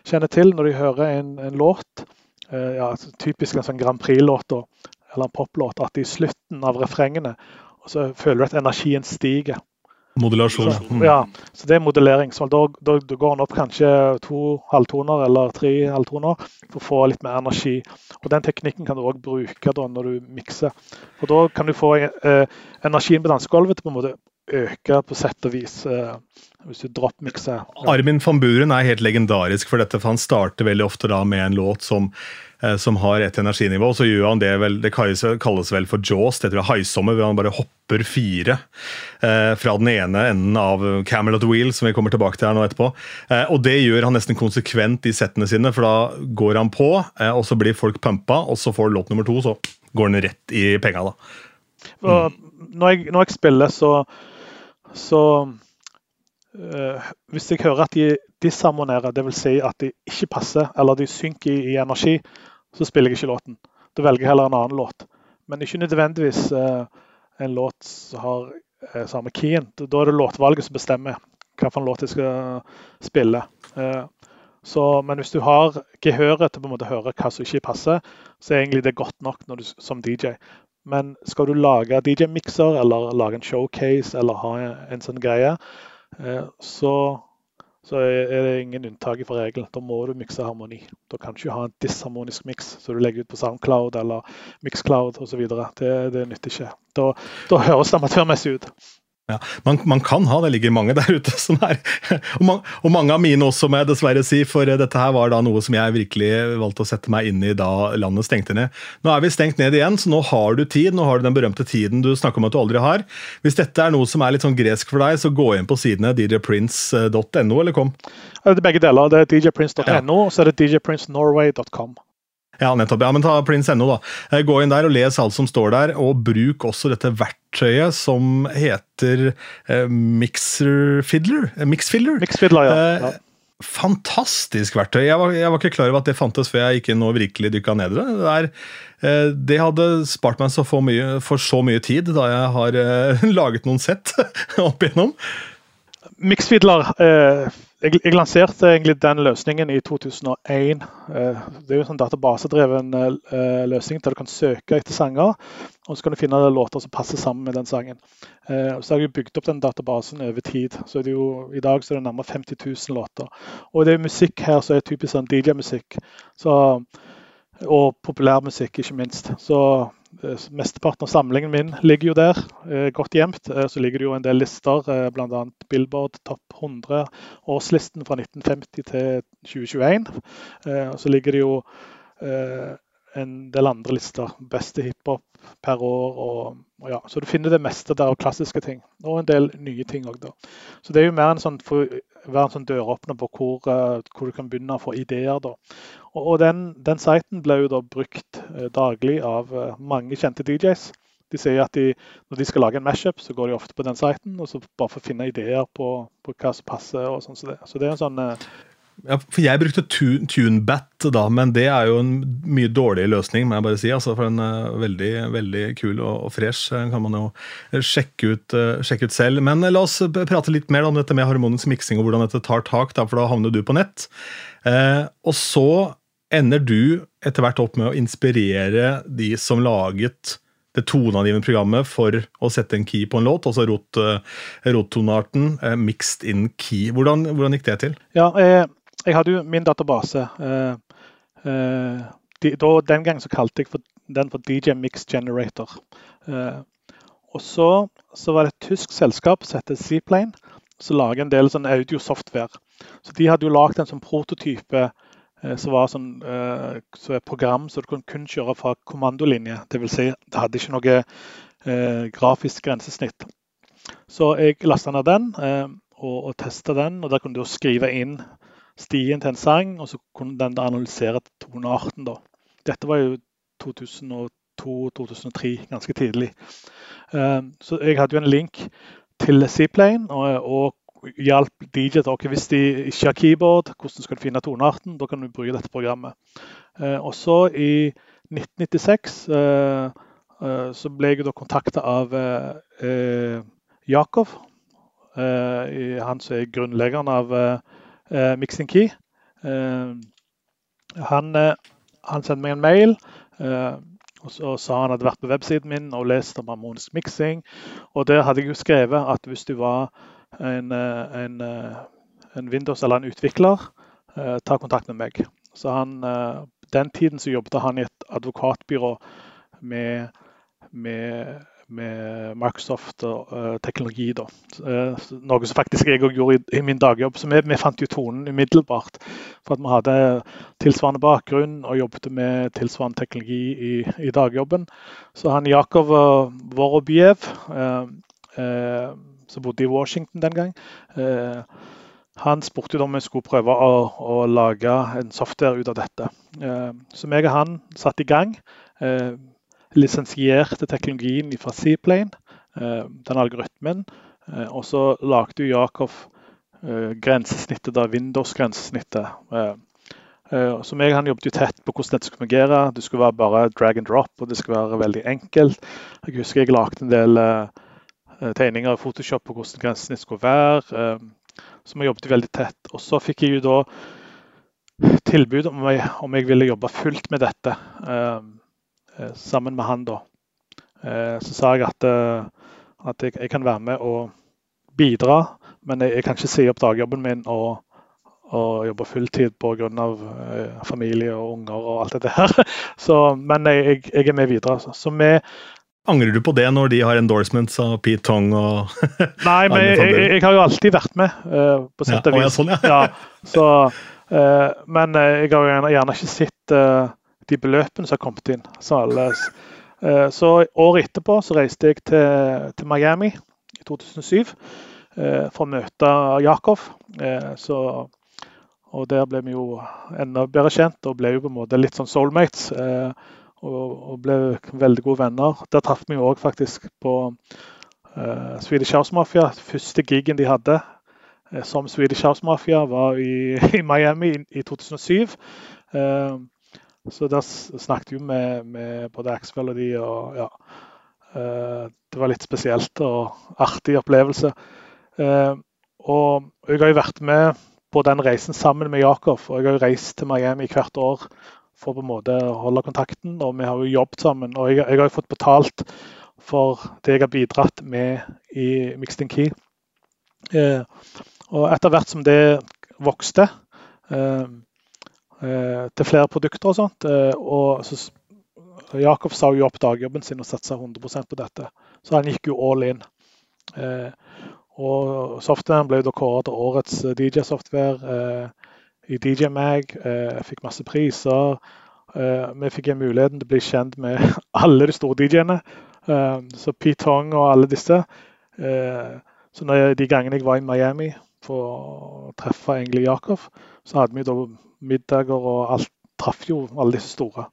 kjenner til når de hører en, en låt, eh, ja, typisk en sånn Grand Prix-låt eller en poplåt, at i slutten av refrengene så føler du at energien stiger. Modulasjon. Så, mm. ja, så det er modellering. Så da, da, da går en opp kanskje to halvtoner eller tre halvtoner for å få litt mer energi. Og Den teknikken kan du òg bruke da når du mikser. Og Da kan du få eh, energien på dansegulvet til på en måte øke på sett og vis. Eh, hvis du droppmikser. Armin van Buren er helt legendarisk for dette, for han starter veldig ofte da med en låt som som har et energinivå. Så gjør han det vel, det kalles vel for jaws, det heter haisommer, hvor han bare hopper fire eh, fra den ene enden av Camelot Wheel, som vi kommer tilbake til her nå etterpå. Eh, og det gjør han nesten konsekvent i settene sine, for da går han på, eh, og så blir folk pumpa, og så får du låt nummer to, så går den rett i penga, da. Mm. Når, jeg, når, jeg, spiller, så, så øh, Hvis jeg hører at de disharmonerer, dvs. Si at de ikke passer, eller de synker i, i energi, så spiller jeg ikke låten. Da velger jeg heller en annen låt. Men ikke nødvendigvis eh, en låt som har eh, samme keyen. Da er det låtvalget som bestemmer hvilken låt jeg skal spille. Eh, så, men hvis du har gehøret til å høre hva som ikke passer, så er egentlig det godt nok du, som DJ. Men skal du lage DJ-mikser eller lage en showcase eller ha en, en sånn greie, så så er det ingen unntak fra regelen. Da må du mikse harmoni. Da kan du ikke ha en disharmonisk miks som du legger ut på Soundcloud eller Mixcloud osv. Det, det nytter ikke. Da, da høres det amatørmessig ut. Ja, man, man, kan ha, det ligger mange der ute som er og, man, og, mange av mine også, må jeg dessverre si, for dette her var da noe som jeg virkelig valgte å sette meg inn i da landet stengte ned. Nå er vi stengt ned igjen, så nå har du tid. Nå har du den berømte tiden du snakker om at du aldri har. Hvis dette er noe som er litt sånn gresk for deg, så gå inn på sidene djprince.no, eller kom? Det er begge deler. Det er djprince.no, ja. og så er det djprincenorway.com. Ja, nettopp. Ja, men ta Prince.no, da. Eh, gå inn der og les alt som står der, og bruk også dette verktøyet som heter eh, Mixer Fiddler. Eh. Mixfiddler, ja. Eh, fantastisk verktøy. Jeg var, jeg var, ikke klar over at det fantes før jeg gikk inn og virkelig dykka ned i det. Det, eh, det hadde spart meg så for, mye, for, så mye tid da jeg har laget noen sett opp igjennom. Mixfiddler eh jeg, jeg, lanserte egentlig den løsningen i 2001. Eh, det er jo en sånn databasedreven eh, løsning der du kan søke etter sanger. Og så kan du finne låter som passer sammen med den sangen. Eh, så har jeg bygd opp den databasen over tid. så jo, I dag så er det nærmere 50 000 låter. Og det er musikk her som er typisk sånn DJ-musikk. Og populærmusikk, ikke minst. Så mesteparten av samlingen min ligger jo der, eh, godt gjemt. Eh, så ligger det jo en del lister, bl.a. Billboard topp 100, årslisten fra 1950 til 2021. Så ligger det jo en del andre lister. Beste hiphop per år. Og, og ja. Så du finner det meste der av klassiske ting. Og en del nye ting òg, da. Så det er jo mer en sånn, for, være en sånn døråpner på hvor, hvor, du kan begynne å få ideer. da. Og, og den, den siten ble jo da brukt eh, daglig av eh, mange kjente DJs. De sier at de, når de skal lage en mashup, så går de ofte på den siten og så bare for å finne ideer på, på hva som passer. og sånn Så det, så det er en sånn... Eh, ja, for Jeg brukte TuneBat, da, men det er jo en mye dårlig løsning. må jeg bare si. Altså, for Den er veldig veldig kul og, og fresh kan man jo sjekke ut, uh, sjekke ut, selv. Men uh, la oss prate litt mer om dette med harmonisk miksing og hvordan dette tar tak, da, for da havner du på nett. og så ender du etter hvert opp med å inspirere de som laget det toneangivende programmet for å sette en key på en låt, altså rot-tonearten, rot eh, mixed in key. Hvordan, hvordan, gikk det til? Ja, jeg, jeg hadde jo min database. Eh, eh, de, da, den gang så kalte jeg for, den for DJ Mix Generator. Eh, og så, så, var det et tysk selskap som heter Seaplane, som lager en del sånn audiosoftware. Så de hadde jo lagd en sånn prototype som var sånn, så et program så du kunne kun kjøre fra kommandolinje. Dvs. Si, det hadde ikke noe eh, grafisk grensesnitt. Så jeg lasta ned den eh, og, og testa den. og Der kunne du skrive inn stien til en sang, og så kunne den analysere tonearten. da. Dette var jo 2002-2003, ganske tidlig. Eh, så jeg hadde jo en link til Seaplane og, og hjalp DJ til okay, hvis de ikke har keyboard, hvordan skal du finne tonearten? Da kan du bruke dette programmet. Eh, og så i 1996 eh, så ble jeg da kontakta av. Eh, han som er grunnleggeren av eh, Mixing Key. han, han sendte meg en mail. Og så sa han hadde vært på websiden min og lest om harmonisk miksing. Og der hadde jeg jo skrevet at hvis du var en, eh, en, eh, en Windows eller en utvikler, eh, ta kontakt med meg. Så han, Den tiden så jobbet han i et advokatbyrå med, med, med Microsoft og uh, teknologi. Uh, noe som faktisk jeg òg gjorde i, i, min dagjobb. Så vi, vi, fant jo tonen umiddelbart. For at vi hadde tilsvarende bakgrunn og jobbet med tilsvarende teknologi i, i dagjobben. Så han Jakov Vorobiev uh, som bodde i Washington den gang. Eh, han spurte om vi skulle prøve å, å, lage en software ut av dette. Eh, så meg og han satte i gang. Eh, lisensierte teknologien fra Seaplane, den algoritmen. Og så lagde Jakob grensesnittet, da Windows-grensesnittet. Så meg han jobbet jo tett på hvordan dette skulle fungere. Det skulle være bare drag and drop, og det skulle være veldig enkelt. Jeg husker jeg lagde en del Eh, tegninger i Photoshop på hvordan grensesnitt skulle være. Eh, så vi jobbet veldig tett. Og så fikk jeg jo da tilbud om jeg, om jeg ville jobbe fullt med dette eh, sammen med han. da. Så sa jeg at, at jeg, jeg, kan være med og bidra, men jeg, jeg kan ikke si opp dagjobben min og, og jobbe fulltid pga. Uh, familie og unger og alt dette her. Så, men jeg, jeg, er med videre. Så, Så vi Angrer du på det når de har endorsements av Pete Tong og Nei, men jeg, har jo alltid vært med, uh, på sett og vis. Ja, sånn, ja. ja, så, uh, men jeg har jo gjerne, gjerne ikke sett uh, de beløpene som har kommet inn. Så, alle, så året etterpå så reiste jeg til, til Miami i 2007 for å møte Jakob. Så, og der ble vi jo enda bedre kjent og ble jo på en måte litt sånn soulmates og, og ble veldig gode venner. Der traff vi òg faktisk på uh, Swedish House Mafia. Første gigen de hadde som Swedish House Mafia, var i, i Miami i, i 2007. Uh, eh, så der snakket vi med, med både Axfell og de, og ja. det var litt spesielt og artig opplevelse. og jeg har jo vært med på den reisen sammen med Jakob, og jeg har jo reist til Miami hvert år for på en måte å holde kontakten. Og vi har jo jobbet sammen. Og jeg, jeg har jo fått betalt for det jeg har bidratt med i Mixed in Key. Eh, og etter hvert som det vokste eh, eh, til flere produkter og sånt eh, og så, Jakob sa jo opp dagjobben sin og satsa 100% på dette. Så han gikk jo all in. Eh, og softwaren ble da kåret til årets DJ-software. Eh, i DJ Mag. Jeg eh, fikk masse priser. Eh, vi fikk en muligheten til å bli kjent med alle de store DJ-ene. Eh, så Pete Tong og alle disse. Så når de gangene jeg var i Miami for å treffe egentlig Jakob, så hadde vi da middager og alt traff jo alle disse store.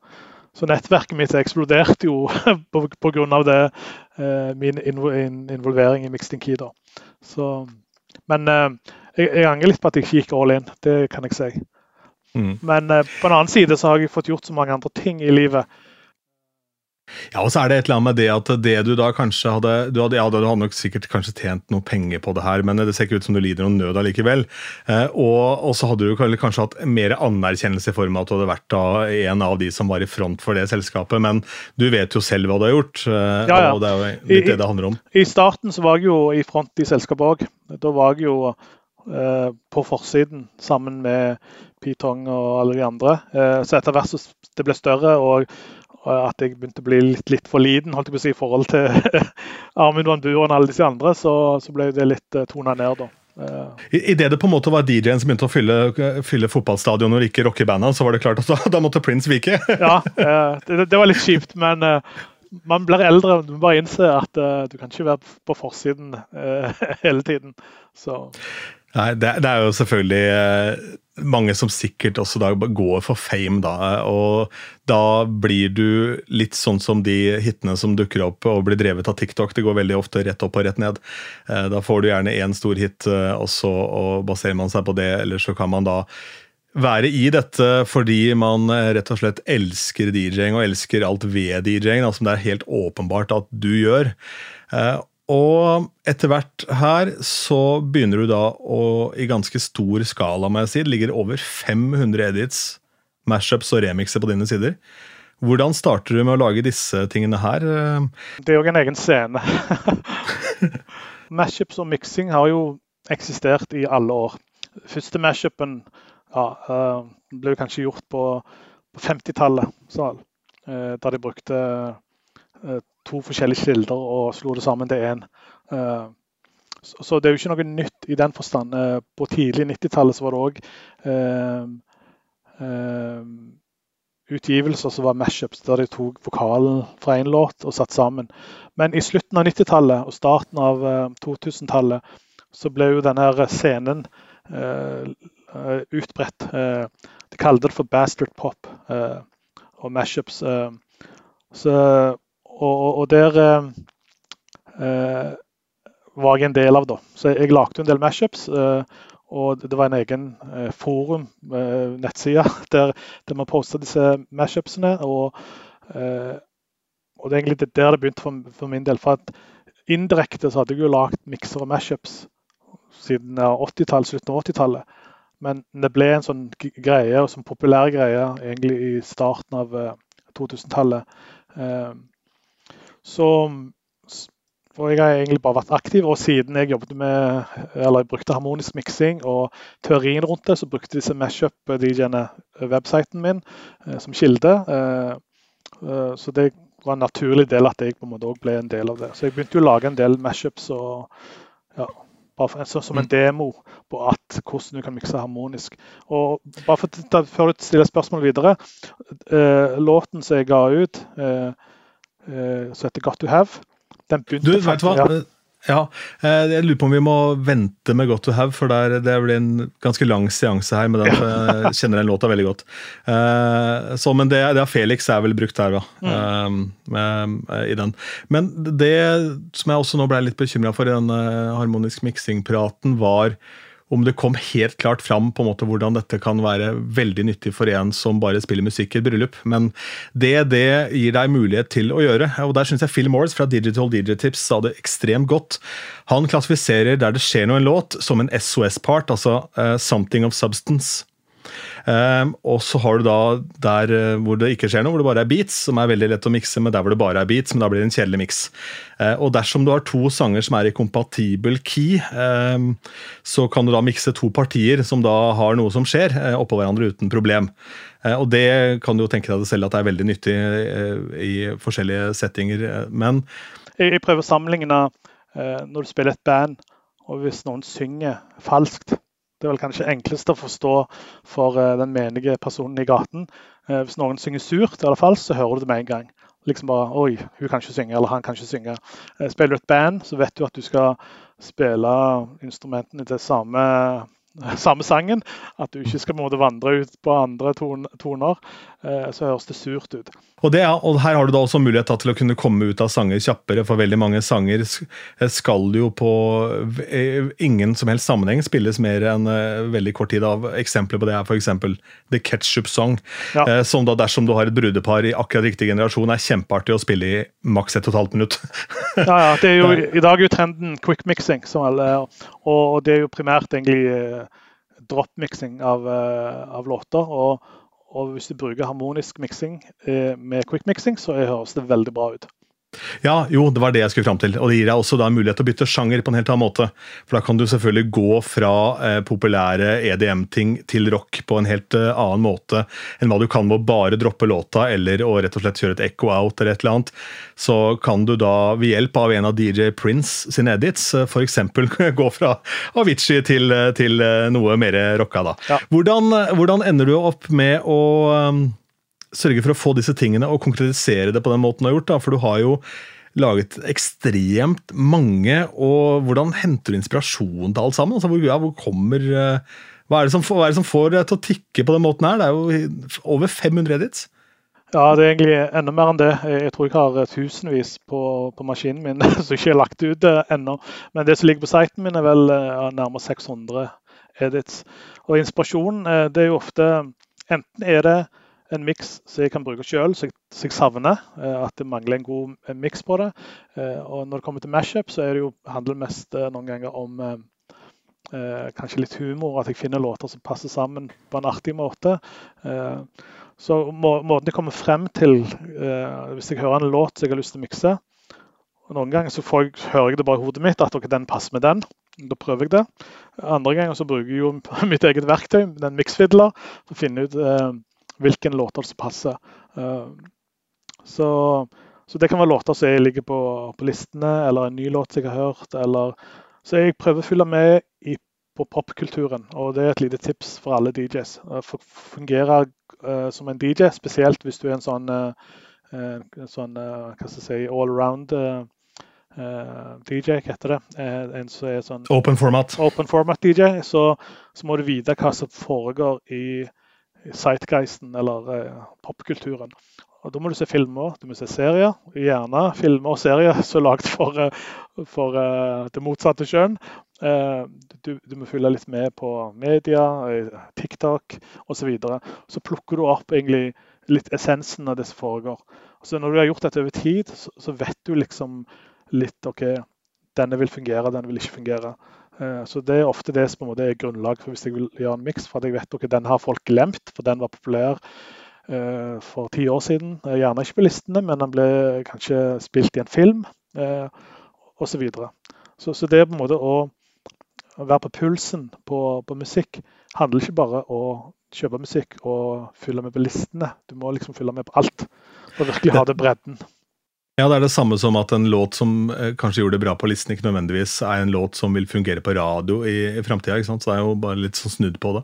Så nettverket mitt eksploderte jo pga. det, min involvering i Mixed Key. da. Så, men jeg, jeg, angrer litt på at jeg ikke gikk all in, det kan jeg si. Mm. Men uh, på en annen side så har jeg fått gjort så mange andre ting i livet. Ja, og så er det et eller annet med det at det du da kanskje hadde Du hadde, ja, du hadde nok sikkert kanskje tjent noe penger på det her, men det ser ikke ut som du lider noen nød allikevel. Eh, og, og, så hadde du kanskje hatt mer anerkjennelse i form av at du hadde vært da en av de som var i front for det selskapet, men du vet jo selv hva du har gjort. Eh, ja, ja. Og det er jo litt I, det det handler om. I starten så var jeg jo i front i selskapet òg. Da var jeg jo Eh, på forsiden sammen med Pitong og alle de andre. Eh, så etter hvert som det ble større og at jeg begynte å bli litt, litt for liten holdt jeg på å si, i forhold til Armin Van Buren og alle disse andre, så, så ble det litt uh, tona ned. da. Idet det på en måte var DJ-en som begynte å fylle, fylle fotballstadion og ikke rockebanda, så var det klart at da, da måtte Prince vike? ja, det, det, var litt kjipt, men man blir eldre. Du må bare innse at du kan ikke være på forsiden hele tiden. Så. Nei, det, det, er jo selvfølgelig eh, mange som sikkert også da går for fame, da. Og da blir du litt sånn som de hitene som dukker opp og blir drevet av TikTok. Det går veldig ofte rett opp og rett ned. Eh, da får du gjerne én stor hit, eh, og så og baserer man seg på det, eller så kan man da være i dette fordi man rett og slett elsker DJ-ing og elsker alt ved DJ-ing, som det er helt åpenbart at du gjør. Og etter hvert her så begynner du da å i ganske stor skala, må jeg si, det ligger over 500 edits, mashups og remixer på dine sider. Hvordan starter du med å lage disse tingene her? Det er jo en egen scene. mashups og mixing har jo eksistert i alle år. Første mashupen ja, eh, ble kanskje gjort på, 50-tallet, eh, da de brukte eh, to forskjellige kilder og slo det sammen til én. Eh, så det er jo ikke noe nytt i den forstand. Eh, på tidlig 90-tallet var det òg eh, utgivelser som var mashups, der de tok vokalen fra én låt og satt sammen. Men i slutten av 90-tallet og starten av 2000-tallet så ble jo denne scenen utbredt. de kalte det for bastard pop og mashups. Så og, og der eh, eh, var jeg en del av, da. Så jeg lagde en del mashups. Eh, og det var en egen eh, forum, eh, nettside, der, der man posta disse mashupsene. Og, eh, og, det er egentlig der det begynte for, for min del. For at indirekte så hadde jeg jo lagd mikser og mashups siden 80 slutten av 80-tallet. Men det ble en sånn greie, og sånn populær greie egentlig i starten av 2000-tallet. Så for jeg har egentlig bare vært aktiv, og siden jeg jobbet med, eller jeg brukte harmonisk miksing og teorien rundt det, så brukte disse mashup-DJ-ene websiten min eh, som kilde. Eh, eh, så det var en naturlig del at jeg på en måte også ble en del av det. Så jeg begynte jo å lage en del mashups og ja, så, som en mm. demo på at, hvordan du kan mikse harmonisk. Og bare for, Før du stiller spørsmål videre. Eh, låten som jeg ga ut, eh, eh, som heter 'Got to Have' den begynte Du, vet hva? Ja. Ja, eh, jeg lurer på om vi må vente med Got to Have, for der, det blir en ganske lang seanse her. med den, ja. Jeg kjenner den låta veldig godt. Uh, så, men det, det Felix er vel brukt her, da. Mm. I den. Men det som jeg også nå ble litt bekymra for i denne harmonisk miksing-praten, var om det kom helt klart fram på en måte hvordan dette kan være veldig nyttig for en som bare spiller musikk i et bryllup. Men det det gir deg mulighet til å gjøre. og Der syns jeg Phil Morris fra Digital DJ Tips sa det ekstremt godt. Han klassifiserer der det skjer noe i en låt, som en SOS-part, altså uh, Something of Substance. Um, og så har du da der uh, hvor det ikke skjer noe, hvor det bare er beats, som er veldig lett å mikse med der hvor det bare er beats, men da blir det en kjedelig miks. Uh, og dersom du har to sanger som er i kompatibel key, um, så kan du da mikse to partier som da har noe som skjer, uh, oppå hverandre uten problem. og det kan du jo tenke deg selv at det er veldig nyttig i forskjellige settinger, men jeg prøver å sammenligne når du spiller et band, og hvis noen synger falskt det er vel kanskje enklest å forstå for eh, den menige personen i gaten. Eh, hvis noen synger surt eller falskt, så hører du det med en gang. Liksom bare Oi, hun kan ikke synge, eller han kan ikke synge. Eh, spiller du et band, så vet du at du skal spille instrumentene til samme samme sangen. At du ikke skal måtte vandre ut på andre toner. Eh, så høres det surt ut. Og, det, og, Her har du da også mulighet til å kunne komme ut av sanger kjappere, for veldig mange sanger skal jo på eh, ingen som helst sammenheng spilles mer enn eh, veldig kort tid av. Eksempler på det er f.eks. The Ketchup Song, ja. som da dersom du har et brudepar i akkurat riktig generasjon, er kjempeartig å spille i maks et og et halvt minutt. ja, ja, det er jo, I dag er jo trenden quick mixing, og det er jo primært egentlig drop-mixing av, av låter. og og hvis du bruker harmonisk miksing eh, med quick mixing, så høres det veldig bra ut. Ja, jo, det var det jeg skulle fram til. Og det gir deg også da en mulighet til å bytte sjanger på en helt annen måte. For da kan du selvfølgelig gå fra eh, populære EDM-ting til rock på en helt eh, annen måte enn hva du kan med å bare droppe låta eller å rett og slett kjøre et echo out eller et eller annet. Så kan du da ved hjelp av en av DJ Prince sine edits eh, f.eks. gå fra Avicii til, eh, til eh, noe mer rocka, da. Ja. Hvordan, hvordan ender du opp med å sørge for å få disse tingene og konkretisere det på den måten du har gjort. Da, for du har jo laget ekstremt mange, og hvordan henter du inspirasjon til alt sammen? Altså, hvor, ja, hvor kommer eh, hva er, som, hva er, det som, får deg til å tikke på den måten her? Det er jo over 500 edits. Ja, det er egentlig enda mer enn det. Jeg tror jeg har tusenvis på, på maskinen min som ikke er lagt ut ennå. Men det som ligger på siten min, er vel ja, nærmere 600 edits. Og inspirasjon, eh, det er jo ofte Enten er det en miks som jeg kan bruke sjøl, så, jeg savner eh, at det mangler en god miks på det. Eh, og når det kommer til mashup, så det jo, handler det mest eh, noen ganger om eh, kanskje litt humor. At jeg finner låter som passer sammen på en artig måte. Eh, så må, måten jeg kommer frem til eh, Hvis jeg hører en låt som jeg har lyst til å mikse og Noen ganger så jeg, hører jeg det bare i hodet mitt at okay, den passer med den. Da prøver jeg det. Andre ganger så bruker jeg jo mitt eget verktøy, den miksfidler, for å finne ut hvilken låter som passer. Eh, så, så, det kan være låter som jeg ligger på, på, listene, eller en ny låt som jeg har hørt. Eller, så jeg prøver å følge med i, på popkulturen, og det er et lite tips for alle DJs. Fungere uh, som en DJ, spesielt hvis du er en sånn, uh, sånn uh, hva skal jeg si, all around DJ, hva heter det? en som er sånn Open format. Open format DJ, så, så må du vite hva som foregår i sightgeisten eller eh, popkulturen. Og Da må du se filmer, du må se serier. Gjerne filmer og serier som er lagd for, eh, for uh, det motsatte kjønn. Uh, du, du, må følge litt med på media, TikTok osv. Så, videre. så plukker du opp egentlig litt essensen av det som foregår. Så når du har gjort dette over tid, så, så vet du liksom litt OK, denne vil fungere, denne vil ikke fungere. Eh, så Det er ofte det som på en måte er grunnlag for hvis jeg vil gjøre en miks. For at jeg vet at den har folk glemt, for den var populær eh, for ti år siden. Eh, gjerne ikke på listene, men den ble kanskje spilt i en film osv. Så, videre. så Så det er på en måte å være på pulsen på, på musikk handler ikke bare om å kjøpe musikk og fylle med på listene. Du må liksom fylle med på alt for virkelig ha det bredden. Ja, det er det samme som at en låt som eh, kanskje gjorde det bra på listen, ikke nødvendigvis er en låt som vil fungere på radio i, i framtida. Så det er jo bare litt sånn snudd på det.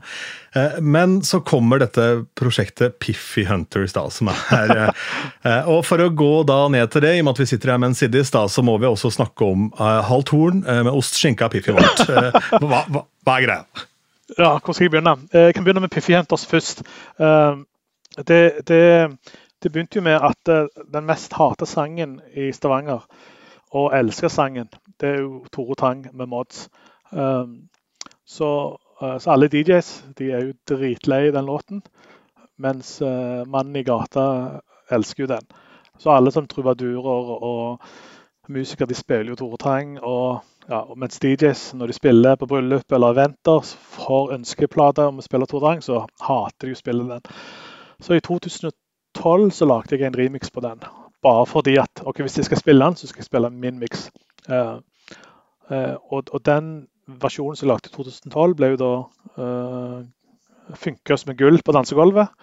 Eh, men så kommer dette prosjektet Piffy Hunters, da, som er eh, Og for å gå da ned til det, i og med at vi sitter her med en Siddis, da, så må vi også snakke om eh, halvt horn med ost, skinke og Piffy Vårt. Eh, hva, hva, hva, er greia? Ja, hvor skal jeg begynne? Jeg kan begynne med Piffy Hunters først. det, det det begynte jo med at uh, den mest hata sangen i Stavanger, og elsker sangen, det er jo Tore Tang med Mods. Um, så, uh, så, alle DJs de er jo dritlei den låten, mens uh, mannen i gata elsker jo den. Så alle som trubadurer og musikere de spiller jo Tore Tang. Og, ja, mens DJs, når de spiller på bryllup eller eventer, får ønskeplater om å spille Tore Tang, så hater de å spille den. Så i 2012 2012 så lagde jeg en remix på den. Bare fordi at ok, hvis jeg skal spille den, så skal jeg spille min mix. Uh, uh, og, og, den versjonen som jeg lagde i 2012, ble jo da uh, funka som gull på dansegulvet.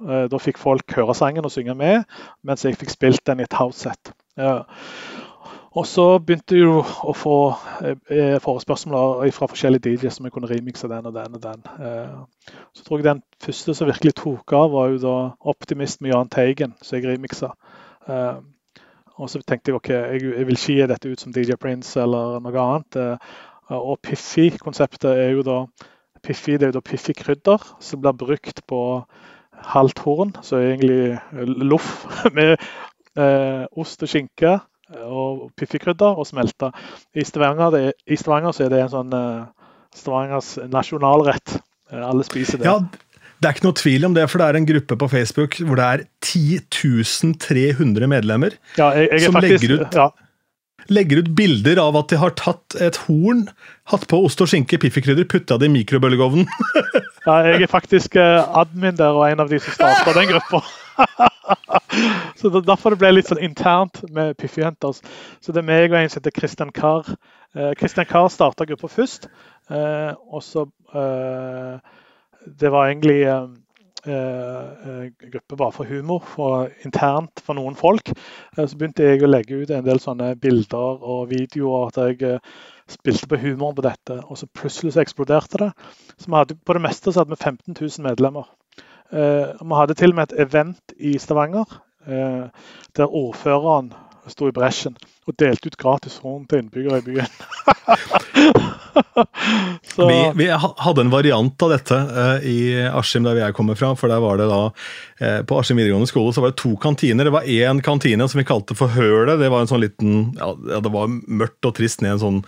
Uh, da fikk folk høre sangen og synge med, mens jeg fikk spilt den i et house-set. Og så begynte jeg å få eh, forespørsmål fra forskjellige DJs som jeg kunne remixe den og den og den. Eh, så tror jeg den første som virkelig tok av, var jo da 'Optimist' med Jahn Teigen, som jeg remixa. Eh, og så tenkte jeg ok, jeg, jeg vil ikke gi dette ut som DJ Prince eller noe annet. Eh, og Piffi-konseptet er jo da Piffi det er jo da Piffi krydder som blir brukt på halvt horn, så egentlig loff med eh, ost og skinke og piffikrydder og smelta. I Stavanger, I Stavanger så er det en sånn uh, Stavangers nasjonalrett. Uh, alle spiser det. Ja, det er ikke noe tvil om det, for det er en gruppe på Facebook hvor det er 10 300 medlemmer ja, jeg, jeg som faktisk, legger, ut, ja. legger ut bilder av at de har tatt et horn, hatt på ost og skinke, piffikrydder, putta det i mikrobølgeovnen. ja, jeg er faktisk uh, admin der og en av de som starta den gruppa. så det, Derfor det ble litt sånn internt med Piffjenter. Så det er meg og en som heter Christian Carr. Eh, Christian Carr starta gruppa først. Eh, og så eh, Det var egentlig eh, eh, gruppe bare for humor, for, internt for noen folk. Eh, så begynte jeg å legge ut en del sånne bilder og videoer at jeg spilte på humor på dette. Og så plutselig så eksploderte det. Så hadde, på det meste så hadde vi 15 000 medlemmer. Eh, vi hadde til og med et event i Stavanger eh, der ordføreren sto i bresjen og delte ut gratis horn til innbyggere i byen. vi, vi, hadde en variant av dette eh, i Askim, der jeg kommer fra. for der var det da, eh, På Askim videregående skole så var det to kantiner. Det var én kantine som vi kalte for Hølet. Det var en sånn liten, ja, det var mørkt og trist ned en sånn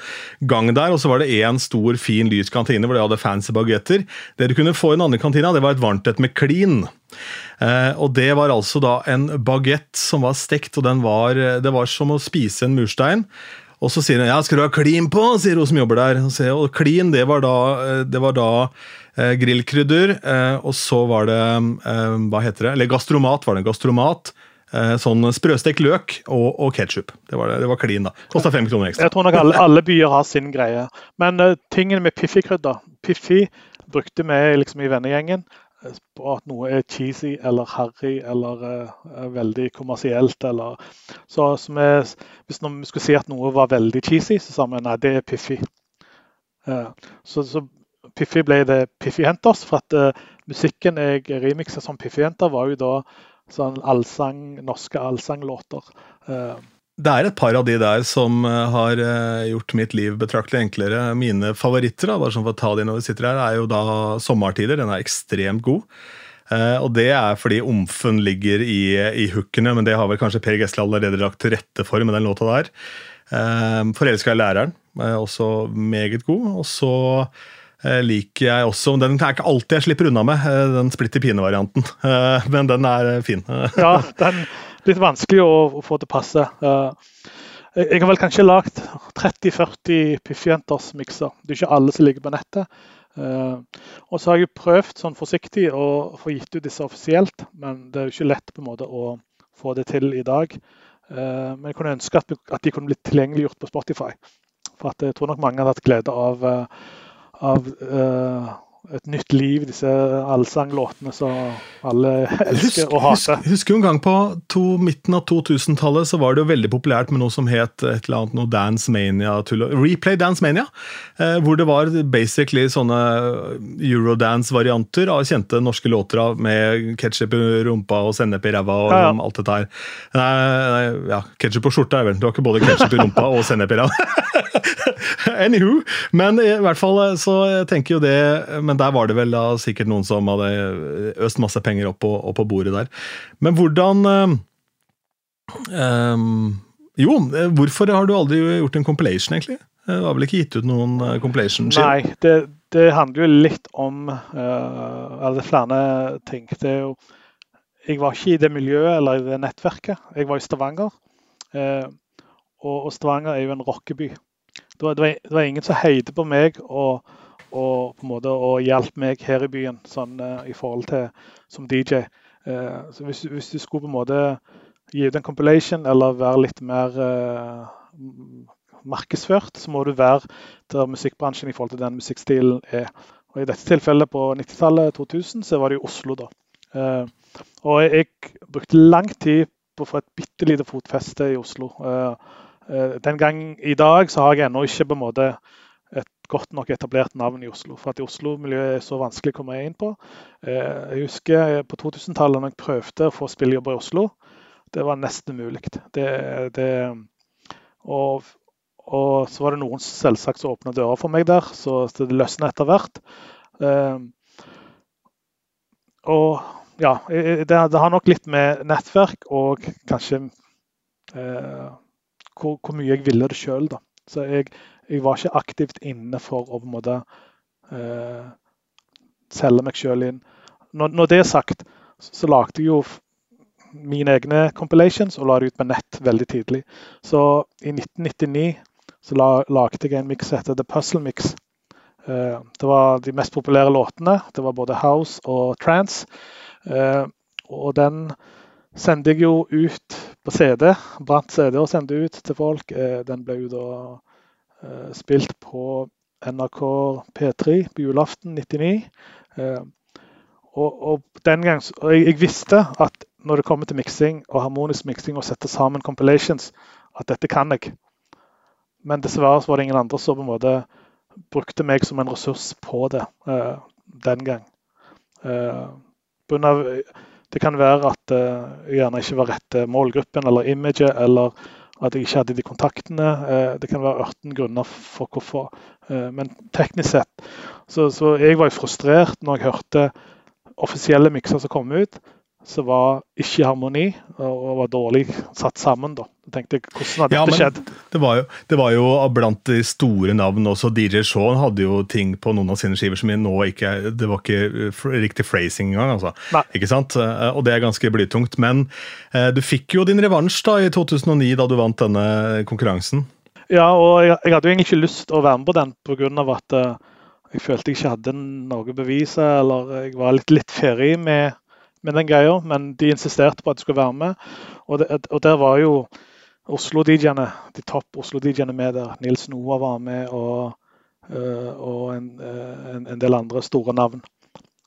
gang der. Og så var det én stor, fin, lys kantine hvor de hadde fancy bagetter. Det du kunne få i den andre kantina, det var et varmthet med klin. Eh, og det var altså da en bagett som var stekt, og var, det var som å spise en murstein. Og så sier hun ja, skal du ha klin på, sier hun som jobber der. Og klin, det var da, det var da eh, grillkrydder, eh, og så var det eh, Hva heter det? Eller gastromat var det. Gastromat. Eh, sånn sprøstekt løk og, og ketsjup. Det det var klin, da. Kosta fem kroner ekstra. Jeg tror nok alle, alle byer har sin greie. Men uh, tingen med Piffi-krydder Piffi brukte vi liksom i vennegjengen på at noe er cheesy eller harry eller uh, veldig kommersielt. Eller, så, vi, hvis vi skulle si at noe var veldig cheesy, så sa vi nei, det er Piffi. Uh, så, så, Piffi ble det Piffi-Henters, for at uh, musikken jeg remiksa som Piffi-Henter, var jo da sånn allsang, norske allsanglåter. Uh, det er et par av de der som eh, har eh, gjort mitt liv betraktelig enklere. Mine favoritter da, bare sånn for å ta de når vi sitter her, er jo da 'Sommertider'. Den er ekstremt god. Eh, og det er fordi omfen ligger i, i hookene, men det har vel kanskje Per Gessle allerede lagt til rette for med den låta der. 'Forelska i læreren' er også meget god. Og så liker jeg også Den er ikke alltid jeg slipper unna med, den splitter pine-varianten. Men den er fin. ja, den litt vanskelig å, få å passe. Uh, jeg har vel kanskje lagd 30-40 Piffjenters mikser. Det er ikke alle som ligger på nettet. Uh, og så har jeg prøvd sånn forsiktig å få gitt ut disse offisielt, men det er jo ikke lett på en måte å få det til i dag. Uh, men jeg kunne ønske at, de kunne blitt tilgjengeliggjort på Spotify. For jeg tror nok mange hadde hatt glede av, av et nytt liv, disse allsanglåtene som alle elsker Husk, og hater. husk, husker jo en gang på to, midten av 2000-tallet så var det jo veldig populært med noe som het et eller annet noe Dance Mania, Replay Dance Mania. Eh, hvor det var basically sånne eurodance-varianter av kjente norske låter av med ketsjup i rumpa og sennep i ræva og Ja, ja. alt dette her. Nei, nei ja, ketsjup på skjorta er vel det var ikke både ketsjup i rumpa og sennep i ræva. Anywho, men i hvert fall eh, så tenker jo det Men der var det vel da sikkert noen som hadde øst masse penger opp på, opp på bordet der. Men hvordan eh, ehm, Jo, eh, hvorfor har du aldri gjort en compilation, egentlig? Det var vel ikke gitt ut noen eh, compilation? skive? Nei, det, det handler jo litt om uh, er flere ting. Det er jo Jeg var ikke i det miljøet eller i det nettverket. Jeg var i Stavanger. eh, og Stavanger er jo en rockeby. Det var, det, var, ingen som heide på meg og, og på en måte og hjalp meg her i byen sånn eh, i forhold til som DJ. Eh, så hvis, hvis du skulle på en måte gi ut en compilation eller være litt mer eh, markedsført, så må du være der musikkbransjen i forhold til den musikkstilen er. Og I dette tilfellet på 90-tallet, 2000, så var det i Oslo, da. Eh, og jeg brukte lang tid på å få et bitte lite fotfeste i Oslo. Eh, den gang i dag så har jeg ennå ikke på en måte et godt nok etablert navn i Oslo. For at i Oslo-miljøet er så vanskelig å komme inn på. Eh, jeg husker på 2000-tallet når jeg prøvde å få spillejobber i Oslo. Det var nesten umulig. Og, og så var det noen selvsagt som åpna døra for meg der, så det løsna etter hvert. Eh, og ja, det, det har nok litt med nettverk og kanskje eh, hvor, hvor mye jeg ville det sjøl. Så jeg, jeg var ikke aktivt inne for å på en måte eh, selge meg sjøl inn. Når, når det er sagt, så, så lagde jeg jo mine egne compilations og la det ut på nett veldig tidlig. Så i 1999 så la, lagde jeg en miks heter The Puzzle Mix. Uh, det var de mest populære låtene. Det var både house og trance. Uh, og den sendte jeg jo ut på CD. Brant CD og sendte ut til folk. Eh, den ble jo da eh, spilt på NRK P3 på julaften 99. Eh, og, og den gang, og jeg, jeg visste at når det kommer til miksing og harmonisk miksing og sette sammen compilations, at dette kan jeg. Men dessverre var det ingen andre som på en måte brukte meg som en ressurs på det den gang. Av, det kan være at eh, jeg gjerne ikke var rette målgruppen eller imaget, eller at jeg ikke hadde de kontaktene. Eh, det kan være 18 grunner for hvorfor. Eh, men teknisk sett så, så jeg var jo frustrert når jeg hørte offisielle mikser som kom ut, som var ikke i harmoni og, var dårlig satt sammen. da. Jeg tenkte, Hvordan hadde Ja, dette skjedd? det var, jo, det var jo blant de store navn også. DJ Shaun hadde jo ting på noen av sine skiver som nå ikke Det var ikke eh, riktig phrasing engang, altså. Nei. Ikke sant? Eh, Og det er ganske blytungt. Men eh, du fikk jo din revansj da i 2009, da du vant denne konkurransen. Ja, og jeg, jeg hadde jo egentlig ikke lyst til å være med på den pga. at jeg følte jeg ikke hadde noe bevis, eller jeg var litt, litt ferdig med, med den greia. Men de insisterte på at jeg skulle være med, og, det, og der var jo Oslo-DJ-ene, de topp Oslo-DJ-ene med der. Nils Noah var med, og, eh, og en, eh, en, en del andre store navn.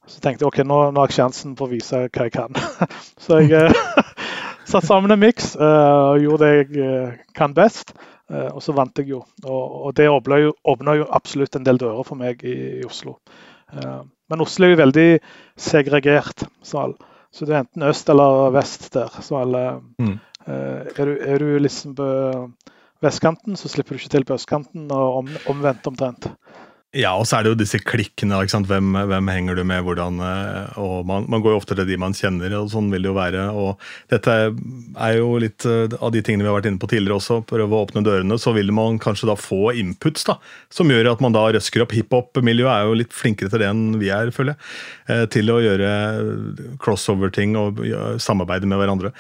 Så tenkte jeg ok, nå, nå har jeg sjansen på å vise hva jeg kan. Så jeg satt sammen en miks og gjorde det jeg kan best. Og så vant jeg jo. Og, det åpna jo, absolutt en del dører for meg i, i Oslo. Men Oslo er jo veldig segregert. Så, all- så det er enten øst eller vest der. Så alle, Mm. eh, er, du, er du liksom på vestkanten, så slipper du ikke til på østkanten, og om, omvendt omtrent. Ja, og så er det jo disse klikkene. Hvem, hvem henger du med, hvordan eh, og man, man går jo ofte til de man kjenner, og sånn vil det jo være. og Dette er jo litt eh, av de tingene vi har vært inne på tidligere også. Prøve å åpne dørene. Så vil man kanskje da få inputs da, som gjør at man da røsker opp. Hiphop-miljøet er jo litt flinkere til det enn vi er, føler jeg. eh, Til å gjøre crossover-ting og samarbeide med hverandre.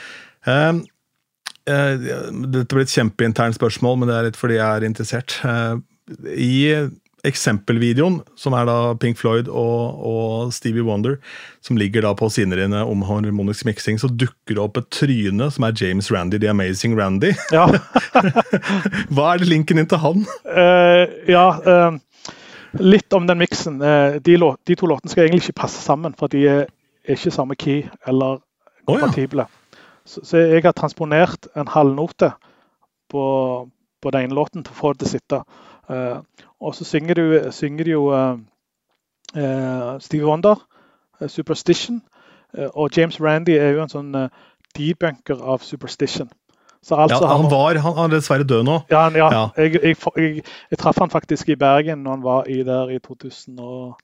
Dette blir et kjempeinternt spørsmål, men det er litt fordi jeg er interessert. I eksempelvideoen, som er da Pink Floyd og, og Stevie Wonder, som ligger da på sidene dine om harmonisk miksing, så dukker det opp et tryne som er James Randy, The Amazing Randy. Ja, Hva er det linken inn til han? Uh, ja uh, Litt om den miksen. Uh, de, de, to låtene skal egentlig ikke passe sammen, for de er ikke samme key eller kompatible. Oh, ja. så, så, jeg har transponert en halvnote på, på den ene låten til å få det til å sitte. Uh, og så synger, du, synger jo uh, uh, Stevie Wonder, 'Superstition'. og James Randy er jo en sånn debunker av 'Superstition'. Altså, ja, han, var, han er dessverre død nå. Ja, ja. ja. Jeg, jeg, jeg, jeg, traff han faktisk i Bergen når han var i der i 2011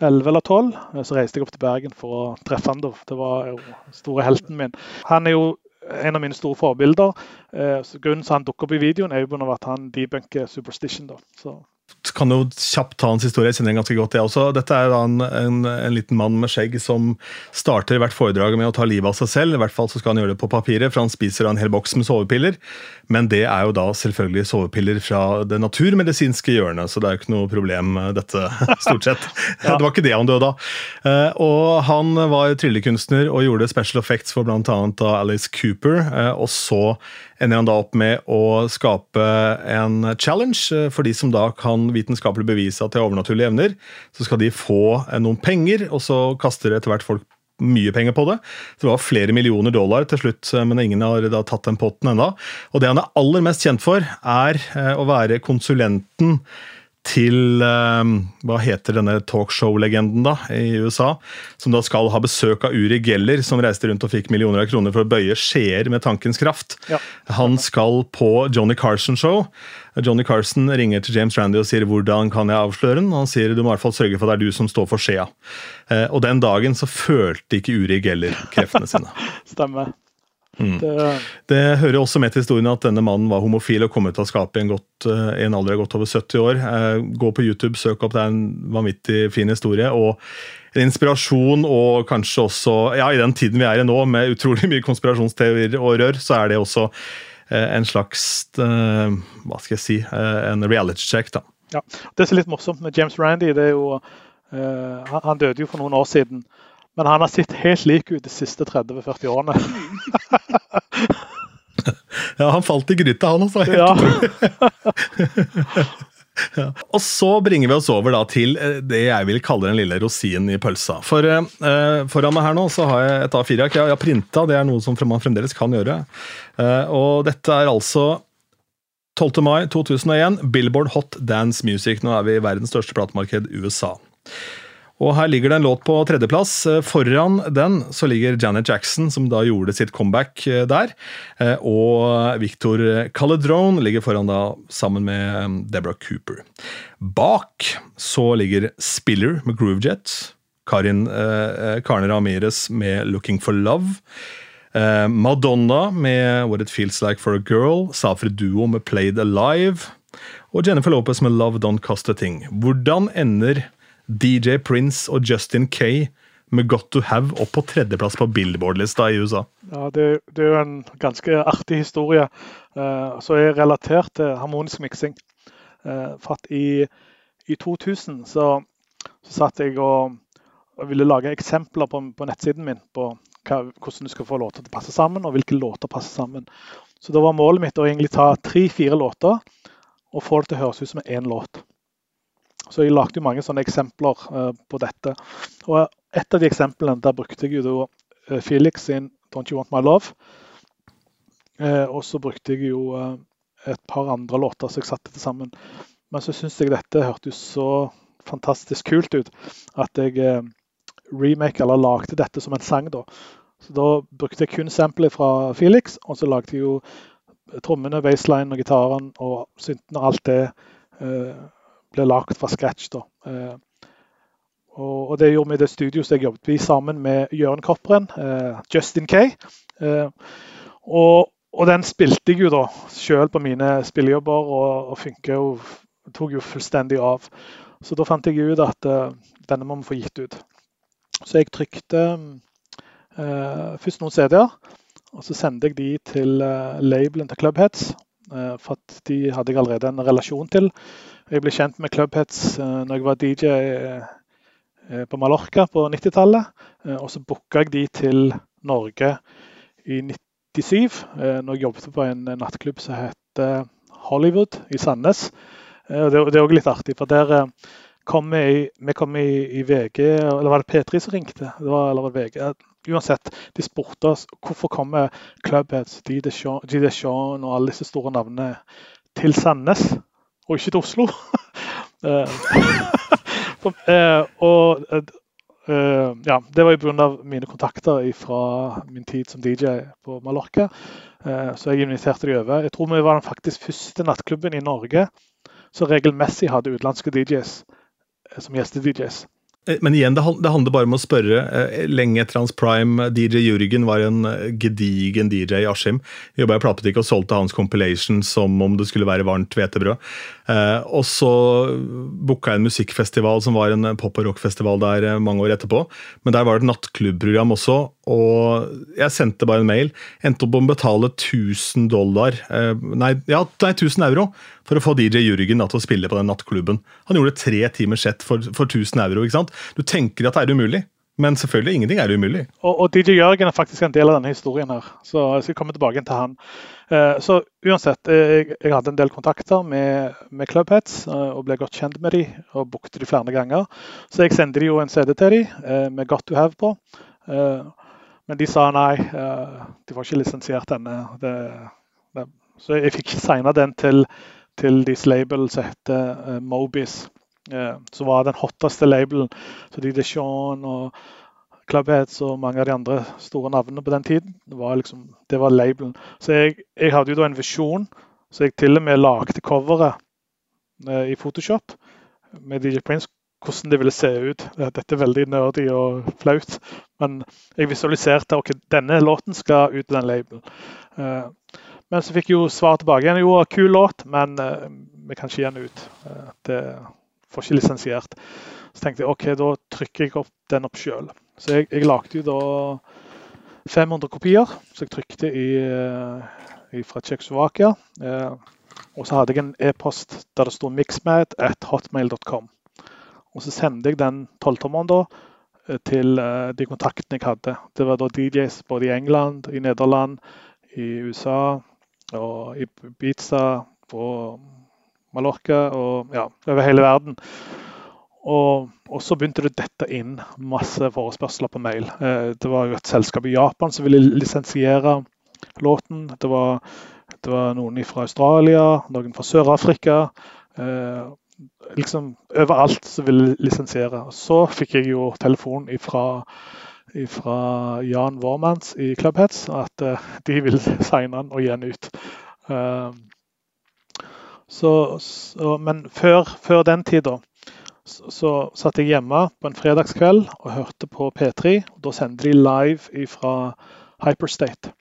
eller 2012. Så reiste jeg opp til Bergen for å treffe han. Det var jo store helten min. Han er jo en av mine store forbilder. Eh, grunnen til at han dukker opp i videoen, er jo på at han debunker Superstition. da. Så kan jo kjapt ta hans historie. Jeg kjenner den ganske godt, jeg også. Dette er da en, en, en, liten mann med skjegg som starter hvert foredrag med å ta livet av seg selv. I hvert fall så skal han gjøre det på papiret, for han spiser en hel boks med sovepiller. Men det er jo da selvfølgelig sovepiller fra det naturmedisinske hjørnet, så det er jo ikke noe problem, dette, stort sett. ja. Det var ikke det han døde av. Eh, og han var tryllekunstner og gjorde special effects for bl.a. Alice Cooper. Eh, og så ender han da opp med å skape en challenge eh, for de som da kan vitenskapelig bevise at de har overnaturlige evner. Så skal de få eh, noen penger, og så kaster etter hvert folk mye penger på det. Det var flere millioner dollar til slutt, eh, men ingen har da tatt den potten ennå. Og det han er aller mest kjent for, er å være konsulenten til ehm, Hva heter denne talkshow-legenden da, i USA? Som da skal ha besøk av Uri Geller, som reiste rundt og fikk millioner av kroner for å bøye skjeer med tankens kraft. Ja. Han skal på Johnny Carson-show. Johnny Carson ringer til James Randy og sier 'hvordan kan jeg avsløre den?' Han sier 'du må i hvert fall sørge for at det er du som står for skjea'. Eh, og den dagen så følte ikke Uri Geller kreftene sine. Stemmer. Mm. Det, det, hører også med til historien at denne mannen var homofil og kom ut av skapet i en, godt, eh, en alder av godt over 70 år. Eh, gå på YouTube, søk opp, det er en vanvittig fin historie. og en inspirasjon og kanskje også ja, I den tiden vi er i nå, med utrolig mye konspirasjonsteorier og rør, så er det også eh, en slags Hva skal jeg si En reality check, da. Ja, Det som er litt morsomt med James Randy, det er jo Han døde jo for noen år siden. Men han har sett helt lik ut de siste 30-40 årene. ja, han falt i gryta, han også. Ja. ja. Og så bringer vi oss over da til eh, det jeg vil kalle den lille rosinen i pølsa. For eh, Foran meg her nå så har jeg et A4-ark. Jeg har printa, det er noe som man fremdeles kan gjøre. Eh, og dette er altså 12. mai 2001, Billboard Hot Dance Music. Nå er vi i verdens største platemarked, USA. Og her ligger det en låt på tredjeplass. Eh, foran den så ligger Janet Jackson, som da gjorde sitt comeback eh, der. Eh, og Victor Caledrone ligger foran da sammen med Deborah Cooper. Bak så ligger Spiller med Groovejet. Karin eh, Karne Ramirez med Looking for Love. Eh, Madonna med What It Feels Like for a Girl. Safri Duo med Played Alive. Og Jennifer Lopez med Love Don't Cost a Thing. Hvordan ender DJ Prince og Justin Kay med Got to Have opp på tredjeplass på Billboard-lista i USA. Ja, det, det, er jo en ganske artig historie uh, som er relatert til harmonisk miksing. Uh, for at i, i 2000 så, så satt jeg og, og, ville lage eksempler på, på nettsiden min på hva, hvordan du skal få låter til å passe sammen, og hvilke låter passer sammen. Så da var målet mitt å egentlig ta tre-fire låter og få det til å høres ut som én låt. Så jeg lagde mange sånne eksempler uh, på dette. Og et av de eksemplene, der brukte jeg jo uh, Felix sin 'Don't You Want My Love'. Og så brukte jeg jo et par andre låter som jeg satte til sammen. Men så syns jeg dette hørtes så fantastisk kult ut at jeg remake, eller lagde dette som en sang. da. Så da brukte jeg kun samplet fra Felix, og så lagde jeg jo trommene, baseline og gitaren og synten og alt det ble lagd fra scratch. da. Eh, og, det gjorde vi i det studioet jeg jobbet i sammen med Jørn Kopperen, eh, Justin Kay. Eh, og, og, den spilte jeg jo da sjøl på mine spillejobber, og, og funka jo tok jo fullstendig av. Så da fant jeg ut at uh, denne må vi få gitt ut. Så jeg trykte uh, først noen CD-er, og så sendte jeg de til uh, labelen til Clubheads. for at de hadde jeg allerede en relasjon til. Jeg ble kjent med Clubheads uh, når jeg var DJ uh, på Mallorca på 90-tallet. Uh, og så booka jeg de til Norge i 97, når jeg jobbet på en nattklubb som het Hollywood i Sandnes. Eh, det, er òg litt artig, for der eh, kom vi, vi kom i, i, VG Eller var det P3 som ringte? Det var, eller var det VG? Uansett, de spurte oss hvorfor kommer Clubheads. Deschamps og alle disse store navnene til Sandnes, og ikke til Oslo. og ja, det var pga. mine kontakter fra min tid som DJ på Mallorca. Uh, så jeg inviterte de over. Jeg tror vi var den faktisk første nattklubben i Norge som regelmessig hadde utenlandske DJs som gjeste-DJs. Eh, men igjen, det, handler bare om å spørre. Eh, lenge etter hans prime, DJ Jürgen var en eh, gedigen DJ i Askim. Jobba i platebutikk og solgte hans compilation som om det skulle være varmt hvetebrød. Og så booka jeg en musikkfestival som var en pop- og rockfestival der mange år etterpå. Men der var det et nattklubbprogram også, og jeg sendte bare en mail. Endte opp med å betale 1000 dollar, nei, ja, nei 1000 euro for å få DJ Jürgen til å spille på den nattklubben. Han gjorde tre timers sett for, for 1000 euro. ikke sant? Du tenker at det er umulig, men selvfølgelig, ingenting er umulig. Og, og DJ Jørgen er faktisk en del av denne historien her, så jeg skal komme tilbake til han. Eh, så uansett, jeg, jeg, hadde en del kontakter med, med Clubheads eh, og ble godt kjent med dem og bookte dem flere ganger. Så jeg sendte de jo en CD til dem eh, med Got to Have på. Men de sa nei, de får ikke lisensiert denne. Så jeg fikk ikke signa den til til deres label som heter uh, Mobis. Uh, som var den hotteste labelen. Så de Deshaun og Clubheads og mange av de andre store navnene på den tiden, det var, liksom, det var labelen. Så jeg, jeg, hadde jo da en visjon, så jeg til og med lagde coveret i Photoshop med DJ Prince hvordan det ville se ut. Dette er veldig nerdy og flaut, men jeg visualiserte ok, denne låten skal ut på den labelen. Uh, men så fikk jeg jo svar tilbake igjen. Jo, kul låt, men uh, vi kan ikke gi den ut. Uh, det får ikke lisensiert. Så tenkte jeg OK, da trykker jeg opp den opp sjøl. Så jeg, jeg lagde jo da 500 kopier, så jeg trykte i, i fra Tsjekkoslovakia. og så hadde jeg en e-post der det sto 'mixmad at hotmail.com'. Og så sendte jeg den tolvtommeren da til de kontaktene jeg hadde. Det var da DJs både i England, i Nederland, i USA, og i Ibiza, på Mallorca og ja, over hele verden. Og, og, så begynte det å dette inn masse forespørsler på mail. Eh, det var jo et selskap i Japan som ville lisensiere låten. Det var, det var noen fra Australia, noen fra Sør-Afrika. Liksom overalt som ville lisensiere. Så fikk jeg jo telefon ifra fra Jan Wormans i Clubheads at uh, de vil signe han og gi han ut. Uh, så, så, men før, før den tida så, så, satt jeg hjemme på en fredagskveld og hørte på P3. og Da sendte de live fra Hyperstate.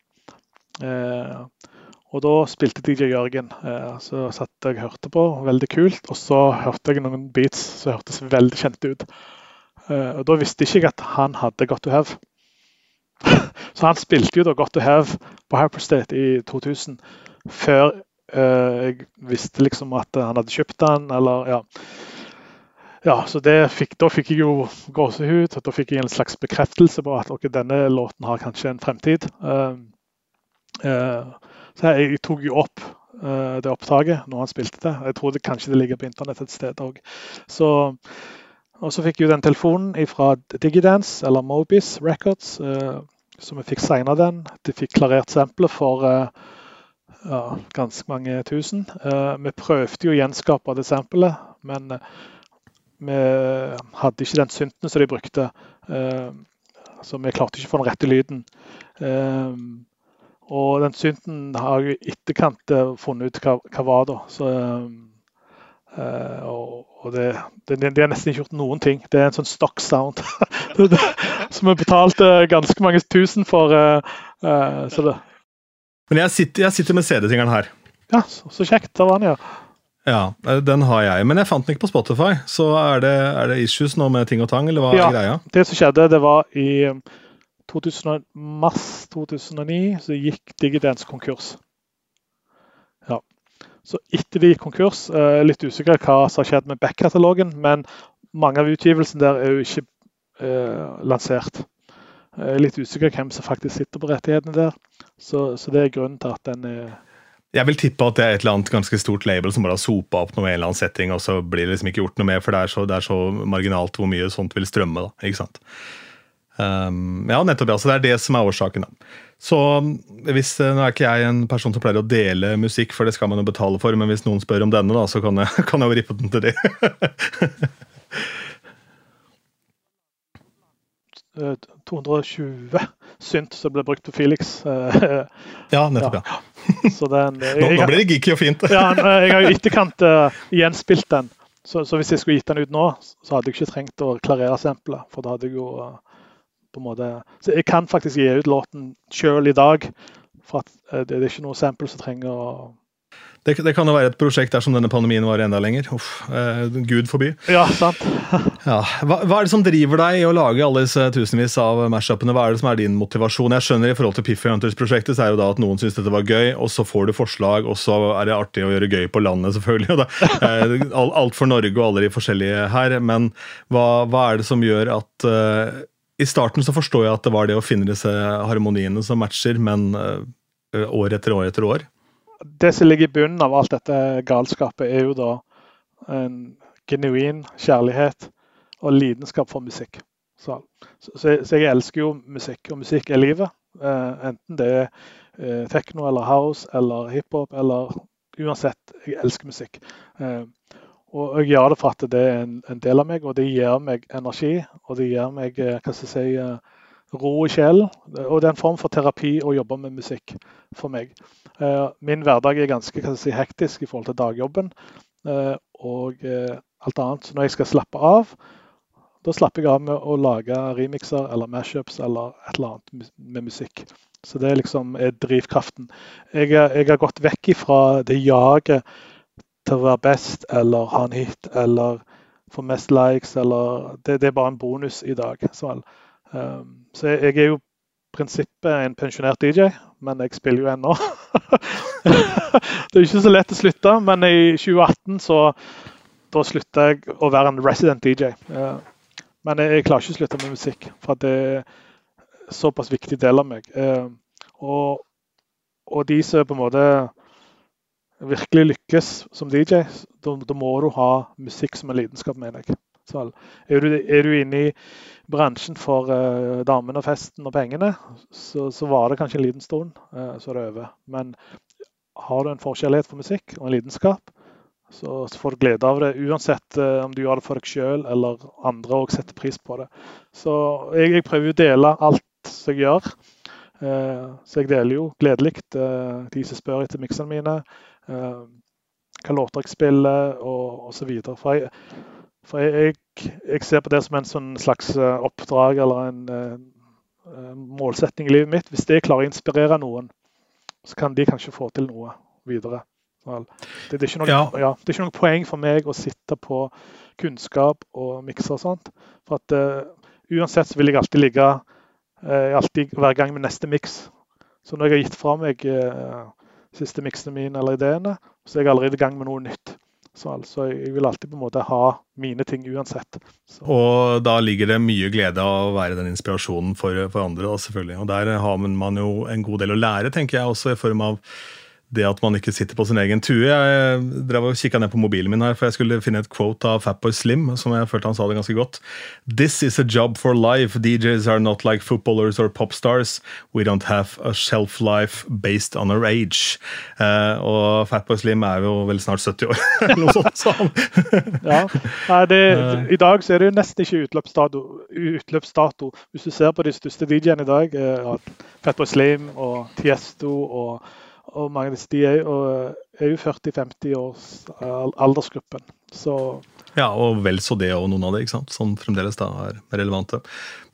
Uh, og da spilte DJ Jørgen. så satt jeg og hørte på, veldig kult. Og så hørte jeg noen beats som hørtes veldig kjente ut. Eh, og Da visste ikke jeg at han hadde Got to Have. Så han spilte jo da Got to Have på Hyperstate i 2000 før uh, jeg visste liksom at han hadde kjøpt den, eller ja. Ja, så fikk, Da fikk jeg jo gåsehud, da fikk jeg en slags bekreftelse på at okay, denne låten har kanskje en fremtid. Uh, uh, så jeg, tok jo opp det opptaket når han spilte det. Jeg tror det kanskje det ligger på internett et sted òg. Og så fikk jeg den telefonen fra Digidance, eller Mobis Records, uh, så vi fikk signa den. De fikk klarert samplet for uh, ja, ganske mange tusen. Eh, vi prøvde jo å gjenskape det samplet, men vi hadde ikke den synten som de brukte. Så vi klarte ikke å få den rette lyden. Eh, og den synten har jeg i etterkant funnet ut hva, hva var da. Så øh, og, det, det, det, de har nesten ikke gjort noen ting. Det er en sånn stock sound. som vi betalte ganske mange tusen for. Øh, så det. Men jeg sitter, jeg sitter med CD-tingeren her. Ja, så, så kjekt. Da var den, ja. Ja, den har jeg, men jeg fant den ikke på Spotify. Så er det, er det issues nå med ting og tang, eller hva ja, er greia? Det som skjedde, det var i 2000, mars 2009 så gikk Digidance konkurs. Ja. Så etter de gikk konkurs, eh, litt usikker hva som har skjedd med back-katalogen, men mange av utgivelsene der er jo ikke eh, lansert. Jeg er litt usikker hvem som faktisk sitter på rettighetene der. Så, så, det er grunnen til at den er Jeg vil tippe at det er et eller annet ganske stort label som bare har sopa opp noe i en eller annen setting, og så blir det liksom ikke gjort noe mer, for det er så, det er så marginalt hvor mye sånt vil strømme. da, ikke sant? Um, ja, nettopp. ja, så Det er det som er årsaken. da. Så hvis, eh, Nå er ikke jeg en person som pleier å dele musikk, for det skal man jo betale for, men hvis noen spør om denne, da, så kan jeg, kan jeg jo rippe den til de. Eh, 220 synt som ble brukt på Felix. eh, ja, nettopp. ja. Så den, Nå, nå blir det geeky og fint. ja, jeg har jo etterkant uh, gjenspilt den. Så, så, hvis jeg skulle gitt den ut nå, så hadde jeg ikke trengt å klarere samplet. For da hadde jeg jo uh, på en måte Så jeg kan faktisk gi ut låten sjøl i dag. For at uh, det, det, er ikke noe sample som trenger å det, det, kan jo være et prosjekt dersom denne pandemien var enda lenger. Uff, eh, Gud forby. Ja, sant. ja. Hva, hva, er det som driver deg i å lage alle disse tusenvis av mashupene? Hva er det som er din motivasjon? Jeg skjønner i forhold til Piffy Hunters-prosjektet så er jo da at noen syns dette var gøy, og så får du forslag, og så er det artig å gjøre gøy på landet, selvfølgelig. Eh, alt for Norge og alle de forskjellige her. Men hva, hva er det som gjør at uh, I starten så forstår jeg at det var det å finne disse harmoniene som matcher, men uh, år etter år etter år? det som ligger i bunnen av alt dette galskapet, er jo da en genuin kjærlighet og lidenskap for musikk. Så, så, så jeg elsker jo musikk, og musikk er livet. Eh, enten det er eh, tekno eller house eller hiphop eller uansett, jeg elsker musikk. Eh, og jeg gjør det for at det er en, en, del av meg, og det gir meg energi. Og det gir meg eh, hva skal jeg si, eh, ro i sjelen. Og det er en form for terapi å jobbe med musikk for meg. Eh, min hverdag er ganske si, hektisk i forhold til dagjobben og alt annet. Så når jeg skal slappe av, da slapper jeg av med å lage remixer eller mashups eller et eller annet med musikk. Så det liksom er drivkraften. Jeg, jeg har gått vekk ifra det jaget til å være best eller ha en hit eller få mest likes eller Det, det er bare en bonus i dag. Så, um, så jeg, jeg er jo prinsippet en pensjonert DJ, men jeg spiller jo ennå. det er ikke så lett å slutte, men i 2018 så da slutta jeg å være en resident DJ. Men jeg, jeg klarer ikke å slutte med musikk, for det er såpass viktig del av meg. Uh, og, og de som på en måte virkelig lykkes som DJ, da, da må du ha musikk som en lidenskap, mener jeg. Så er du, er du inne i bransjen for uh, damene, festen og pengene, så, så, var det kanskje en liten stund, uh, så er det over. Men har du en forskjellighet for musikk og en lidenskap, så, så får du glede av det. Uansett uh, om du gjør det for deg sjøl eller andre og setter pris på det. Så jeg, jeg prøver å dele alt som jeg gjør. så jeg deler jo gledelig de som spør etter miksene mine, hva låter jeg spiller og osv. For jeg, for jeg, jeg, ser på det som en sånn slags eh, oppdrag eller en, en, eh, målsetting i livet mitt. Hvis det klarer å inspirere noen, så kan de kanskje få til noe videre. Det, det, er noe, ja. Ja, det, er ikke noe, poeng for meg å sitte på kunnskap og mikse og sånt. For at uh, uansett så vil jeg alltid ligge uh, alltid være i gang med neste miks. Så når jeg har gitt fra meg uh, siste miksene mine eller ideene, så er jeg allerede i gang med noe nytt. Så altså, jeg vil alltid på en måte ha mine ting uansett. Så. Og da ligger det mye glede av å være den inspirasjonen for, for andre, da, selvfølgelig. Og der har man jo en god del å lære, tenker jeg, også i form av det at man ikke sitter på sin egen tue. Jeg drev og kikka ned på mobilen min her, for jeg skulle finne et quote av Fatboy Slim, som jeg følte han sa det ganske godt. This is a job for life. DJs are not like footballers or popstars. We don't have a shelf life based on our age. Uh, og Fatboy Slim er jo vel snart 70 år, eller noe sånt, sa han. ja. Nei, det, I dag så er det jo nesten ikke utløpsdato. utløpsdato. Hvis du ser på de største DJ-ene i dag, Fatboy Slim og Tiesto og og mange av disse de er, er jo 40-50 års aldersgruppen. Så ja, og vel så det og noen av det, ikke sant? som fremdeles da er relevante.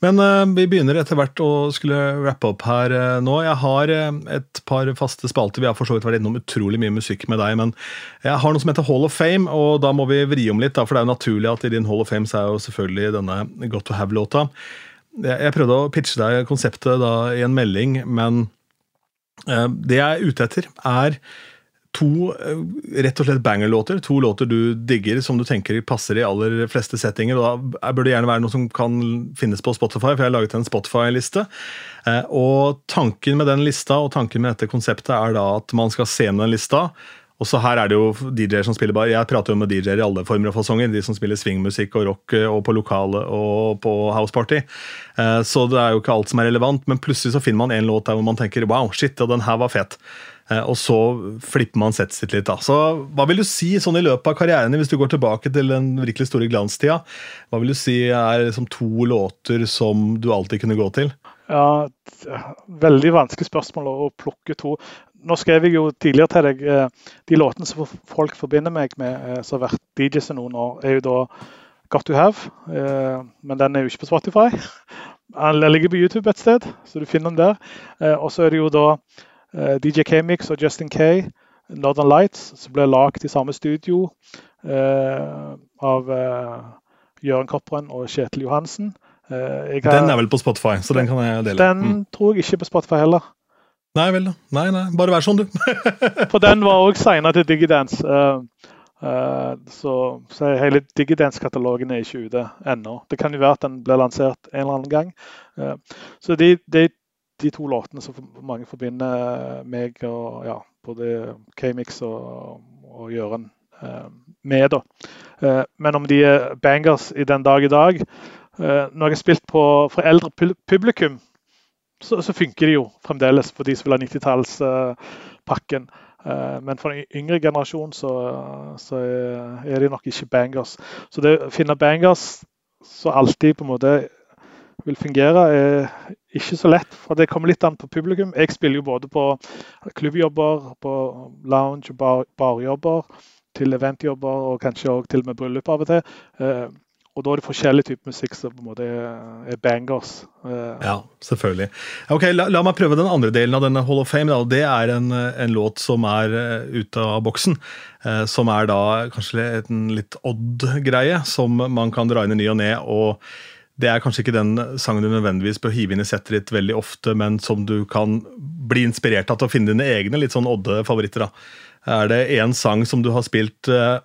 Men uh, vi begynner etter hvert å skulle rappe opp her uh, nå. Jeg har uh, et par faste spalter. Vi har for så vidt vært innom utrolig mye musikk med deg, men jeg har noe som heter Hall of Fame, og da må vi vri om litt, da, for det er jo naturlig at i din Hall of Fame så er jo selvfølgelig denne Got to Have-låta. Jeg, prøvde å pitche deg konseptet da i en melding, men Eh, det jeg er ute etter, er to eh, rett og slett banger-låter. To låter du digger som du tenker passer i aller fleste settinger. og Da bør det gjerne være noe som kan finnes på Spotify, for jeg har laget en Spotify-liste. Eh, og Tanken med den lista og tanken med dette konseptet er da at man skal se med den lista. Og så her er det jo DJ-er som spiller bare, Jeg prater jo med DJ-er i alle former og fasonger. De som spiller swingmusikk og rock og på lokale og på houseparty. Så det er jo ikke alt som er relevant, men plutselig så finner man en låt der hvor man tenker wow, shit, ja, den her var fet. Eh, og så flipper man settet sitt litt. da. Så Hva vil du si sånn i løpet av karrieren, hvis du går tilbake til den virkelig store glanstida? Hva vil du si er liksom to låter som du alltid kunne gå til? Ja, Veldig vanskelig spørsmål å plukke to. Nå skrev jeg jo tidligere til deg eh, de låtene som folk forbinder meg med, eh, som har vært DJs i noen år, er jo da Got to Have. Men den er jo ikke på Spotify. Den ligger på YouTube et sted, så du finner den der. Og så er det jo da Eh, DJ K-Mix og Justin K, Northern Lights, som ble lagd i samme studio eh, av Jøren Kopperen og Kjetil Johansen. Den er vel på Spotify, så den kan jeg dele. Den mm. tror jeg ikke er på Spotify heller. Nei vel, da. Nei, nei, bare vær sånn, du. For den var òg signa til Digidance. Uh, uh, så, så, hele Digidance-katalogen er ikke ute ennå. Det kan jo være at den blir lansert en eller annen gang. Uh, så de, de, de to låtene som mange forbinder meg og ja, både K-Mix og, og Jøren med. da. Men om de er bangers i den dag i dag Når jeg har spilt på, for eldre publikum, så, så, funker de jo fremdeles for de som vil ha 90-tallspakken. Eh, men for den yngre generasjon så, så, er de nok ikke bangers. Så det å finne bangers som alltid på en måte vil fungere, er ikke så lett. for Det kommer litt an på publikum. Jeg spiller jo både på klubbjobber, på lounge- og bar, barjobber, til eventjobber og kanskje òg til og med bryllup av og til. Eh, og da er det forskjellige typer musikk som på en måte er bangers. Eh, ja, selvfølgelig. Ok, la, la, meg prøve den andre delen av denne Hall of Fame. Da. Det er en, en låt som er uh, ute av boksen. Eh, som er da kanskje en litt odd greie, som man kan dra inn i ny og ne. og det er kanskje ikke den sangen du nødvendigvis bør hive inn i settet ditt veldig ofte, men som du kan bli inspirert av til å finne dine egne litt sånn Odde-favoritter. Er det én sang som du har spilt eh,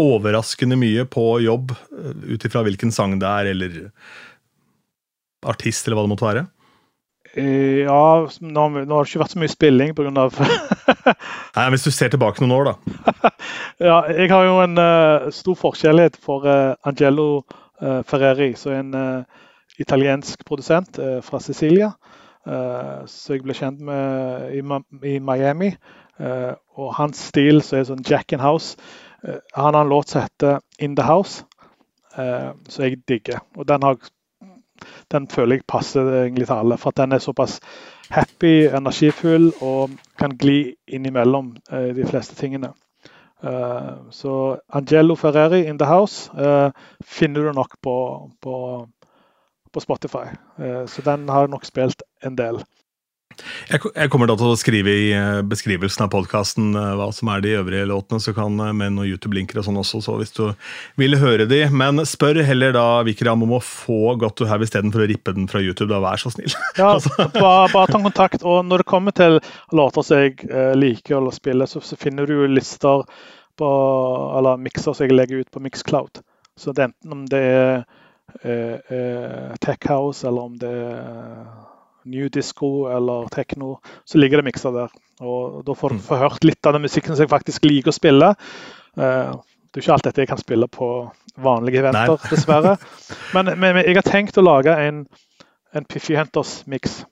overraskende mye på jobb, uh, ut ifra hvilken sang det er, eller artist, eller hva det måtte være? Eh, ja, nå, har det ikke vært så mye spilling pga. Nei, Hvis du ser tilbake noen år, da. ja, jeg har jo en uh, stor forskjellighet for uh, Angelo uh, Ferreri, som er en eh, italiensk produsent eh, fra Sicilia. som jeg ble kjent med i, Miami. og hans stil som er sånn Jack in House. Han har en låt som heter In The House, som jeg digger. Og den, har, den føler jeg passer egentlig til alle, for den er såpass happy, energifull og kan gli innimellom de fleste tingene. Så Angelo Ferreri in the house finner du nok på, på, på Spotify. Så den har nok spilt en del. Jeg kommer da til å skrive i beskrivelsen av podkasten hva som er de øvrige låtene, så kan med noen YouTube-linker og sånn også, så hvis du vil høre de. Men spør heller da Vikram om å få Got to have istedenfor å rippe den fra YouTube, da. Vær så snill. Ja, altså. bare, bare, ta kontakt. Og når det kommer til låter som jeg liker eller spiller, så, så finner du jo lister på, eller mikser som jeg legger ut på Mixcloud. Så det, enten om det er eh, eh, Tech House, eller om det er New Disco eller Techno, så ligger det mikser der. Og Da får du mm. få hørt litt av den musikken som jeg faktisk liker å spille. Eh, det er ikke alt dette jeg kan spille på vanlige eventer, dessverre. Men, men, jeg har tenkt å lage en, en Piffy Hunters-miks.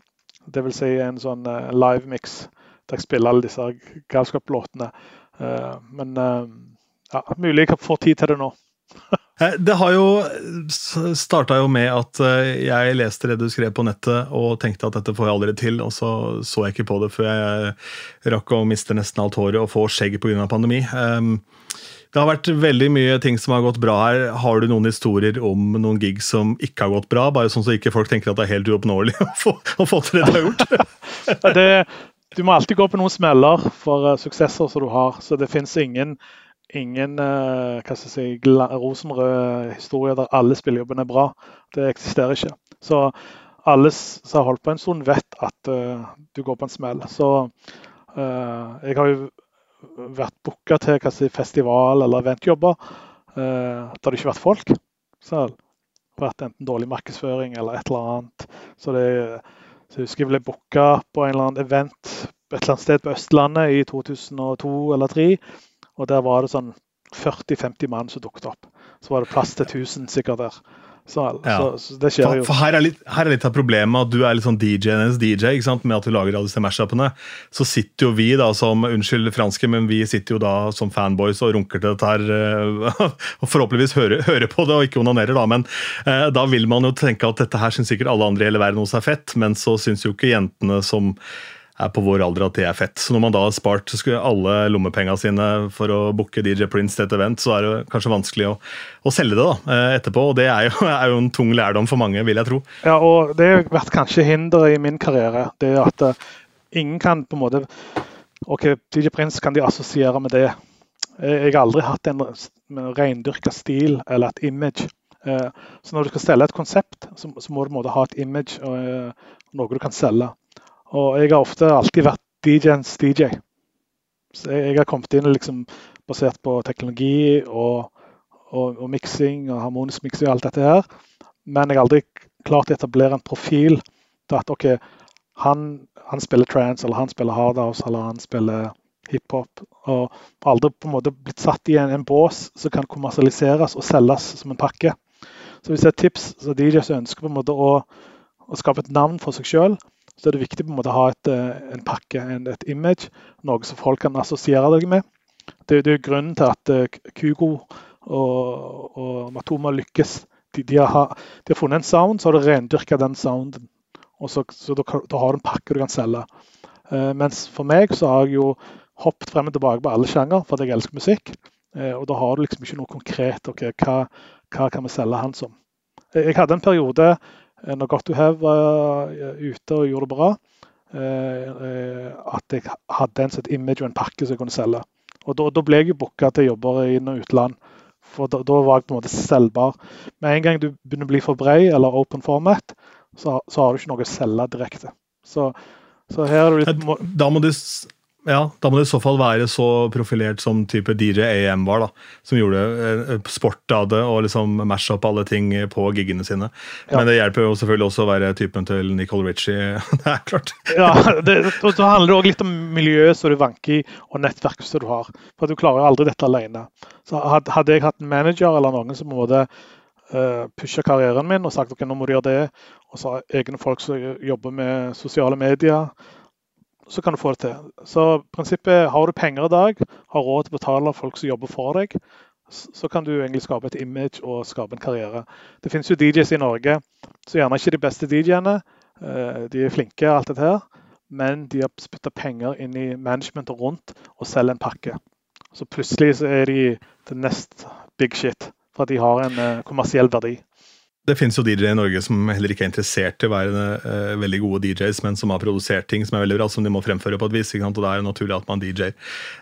Dvs. Si en sånn uh, live-mix der jeg spiller alle disse galskap-låtene. Eh, men eh, ja, mulig jeg får tid til det nå. Eh, det har jo starta jo med at jeg leste det du skrev på nettet og tenkte at dette får jeg aldri til, og så så jeg ikke på det før jeg rakk å miste nesten alt håret og få skjegg pga. pandemi. Det har vært veldig mye ting som har gått bra her. Har du noen historier om noen gigs som ikke har gått bra? Bare sånn så ikke folk tenker at det er helt uoppnåelig å få, å få til det du har gjort? det, du må alltid gå på noen smeller for uh, suksesser som du har. Så det fins ingen, ingen uh, hva skal jeg si, rosenrød historie der alle spillejobbene er bra. Det eksisterer ikke. Så alle som har holdt på en stund, vet at uh, du går på en smell. Så jeg har jo vært booka til hva si, festival eller eventjobber uh, der det ikke har vært folk. Så det har vært enten dårlig markedsføring eller et eller annet. Så, det, så jeg husker jeg ble booka på en eller annen event et eller annet sted på Østlandet i 2002 eller 2003. Og der var det sånn 40-50 mann som dukket opp. Så var det plass til 1000 sikkert der. Så, ja. så, så, det skjer jo. For, her, er litt, her, er litt, av problemet at du er litt sånn DJ-enes DJ, ikke sant? med at du lager alle disse mashupene. Så sitter jo vi da som unnskyld franske, men vi sitter jo da som fanboys og runker til dette her. Eh, og forhåpentligvis hører, hører, på det og ikke onanerer, da. Men eh, da vil man jo tenke at dette her syns sikkert alle andre i hele verden også er fett, men så syns jo ikke jentene som er på vår alder at det er fett. Så når man da har spart alle lommepengene sine for å booke DJ Prince til et event, så er det kanskje vanskelig å, å selge det da, eh, etterpå. Og det er jo, er jo, en tung lærdom for mange, vil jeg tro. Ja, og det har vært kanskje hinderet i min karriere. Det at uh, ingen kan på en måte OK, DJ Prince kan de assosiere med det. Jeg har aldri hatt en rendyrka stil eller et image. Uh, så når du skal selge et konsept, så, må du måte, ha et image og noe du kan selge. Og jeg har ofte alltid vært DJ-ens DJ. Så jeg, jeg, har kommet inn liksom basert på teknologi og, og, og miksing og harmonisk miksing og alt dette her. Men jeg har aldri klart å etablere en profil til at OK, han, han spiller trance, eller han spiller hardhouse, eller han spiller hiphop. Og aldri på en måte blitt satt i en, en bås som kan kommersialiseres og selges som en pakke. Så hvis det er et tips så DJ som ønsker på en måte å, å skape et navn for seg sjøl, så er det viktig på en måte å ha et, eh, en pakke, et image, noe som folk kan assosiere deg med. Det, det er grunnen til at Kugo og, og Matoma lykkes. De, de, har, de, har, funnet en sound, så har de rendyrka den sounden. Og så, så da, da, har du en pakke du kan selge. Eh, mens for meg så har jeg jo hoppet frem og tilbake på alle sjanger fordi jeg elsker musikk. Eh, og da har du liksom ikke noe konkret. ok, hva, hva kan vi selge han som? Jeg hadde en periode Eh, når Got to Have var eh, ute og gjorde det bra, eh, at jeg hadde en sånn image og en pakke som jeg kunne selge. Og Da, da ble jeg jo booka til jobber i inn- og utland. For da, da, var jeg på en måte selgbar. Med en gang du begynner å bli for brei eller open format, så, så har du ikke noe å selge direkte. Så, så her er det litt... Da må du ja, Da må det i så fall være så profilert som type DJ AM var, da, som gjorde eh, sport av det og liksom mash opp alle ting på giggene sine. Ja. Men det hjelper jo selvfølgelig også å være typen til Nicole Ritchie. det er klart. ja, det, Så handler det òg litt om miljøet som du vanker i, og nettverket som du har. For Du klarer jo aldri dette alene. Så Hadde jeg hatt en manager eller noen som på en måte uh, pusha karrieren min og sagt ok, nå må du gjøre det, og så har egne folk som jobber med sosiale medier så kan du få det til. Så prinsippet har du penger i dag, har råd til å betale folk som jobber for deg, så kan du egentlig skape et image og skape en karriere. Det finnes jo DJs i Norge så gjerne ikke de beste DJ-ene. Eh, de er flinke, alt dette her, men de har spytta penger inn i managementet rundt og selger en pakke. Så plutselig så er de the next big shit, for de har en eh, kommersiell verdi. Det finnes jo DJ-er i Norge som heller ikke er interessert i å være uh, veldig gode DJs, men som har produsert ting som er veldig bra, som de må fremføre på et vis. og Da er det naturlig at man DJ.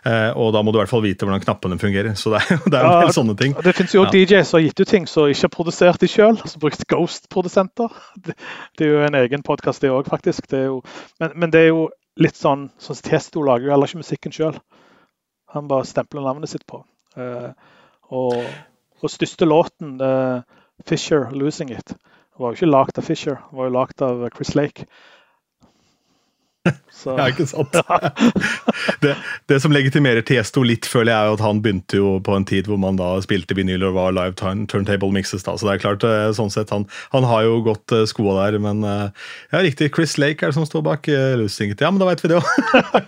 Uh, eh, og da må du i hvert fall vite hvordan knappene fungerer. Så det er, det er ja, en del sånne ting. Det finnes jo ja. DJs som har gitt ut ting som ikke har produsert de sjøl, som brukt Ghost-produsenter. Det, det, er jo en egen podkast, det òg, faktisk. Det jo, men, men, det er jo litt sånn sånn Testo lager jo heller ikke musikken sjøl. Han bare stempler navnet sitt på. Uh, og, og største låten uh, Fisher 'Losing It'. Det var jo ikke lagd av Fisher, det var jo lagd av Chris Lake. Så. Ja, ikke sant? det, det, som legitimerer Tiesto litt, føler jeg, er at han begynte jo på en tid hvor man da spilte vinyl og var live turntable mixes. da, Så det er klart, eh, sånn sett, han, han har jo gått uh, skoa der. Men uh, ja, riktig, Chris Lake er det som står bak Lusinget. Ja, men da veit vi det òg.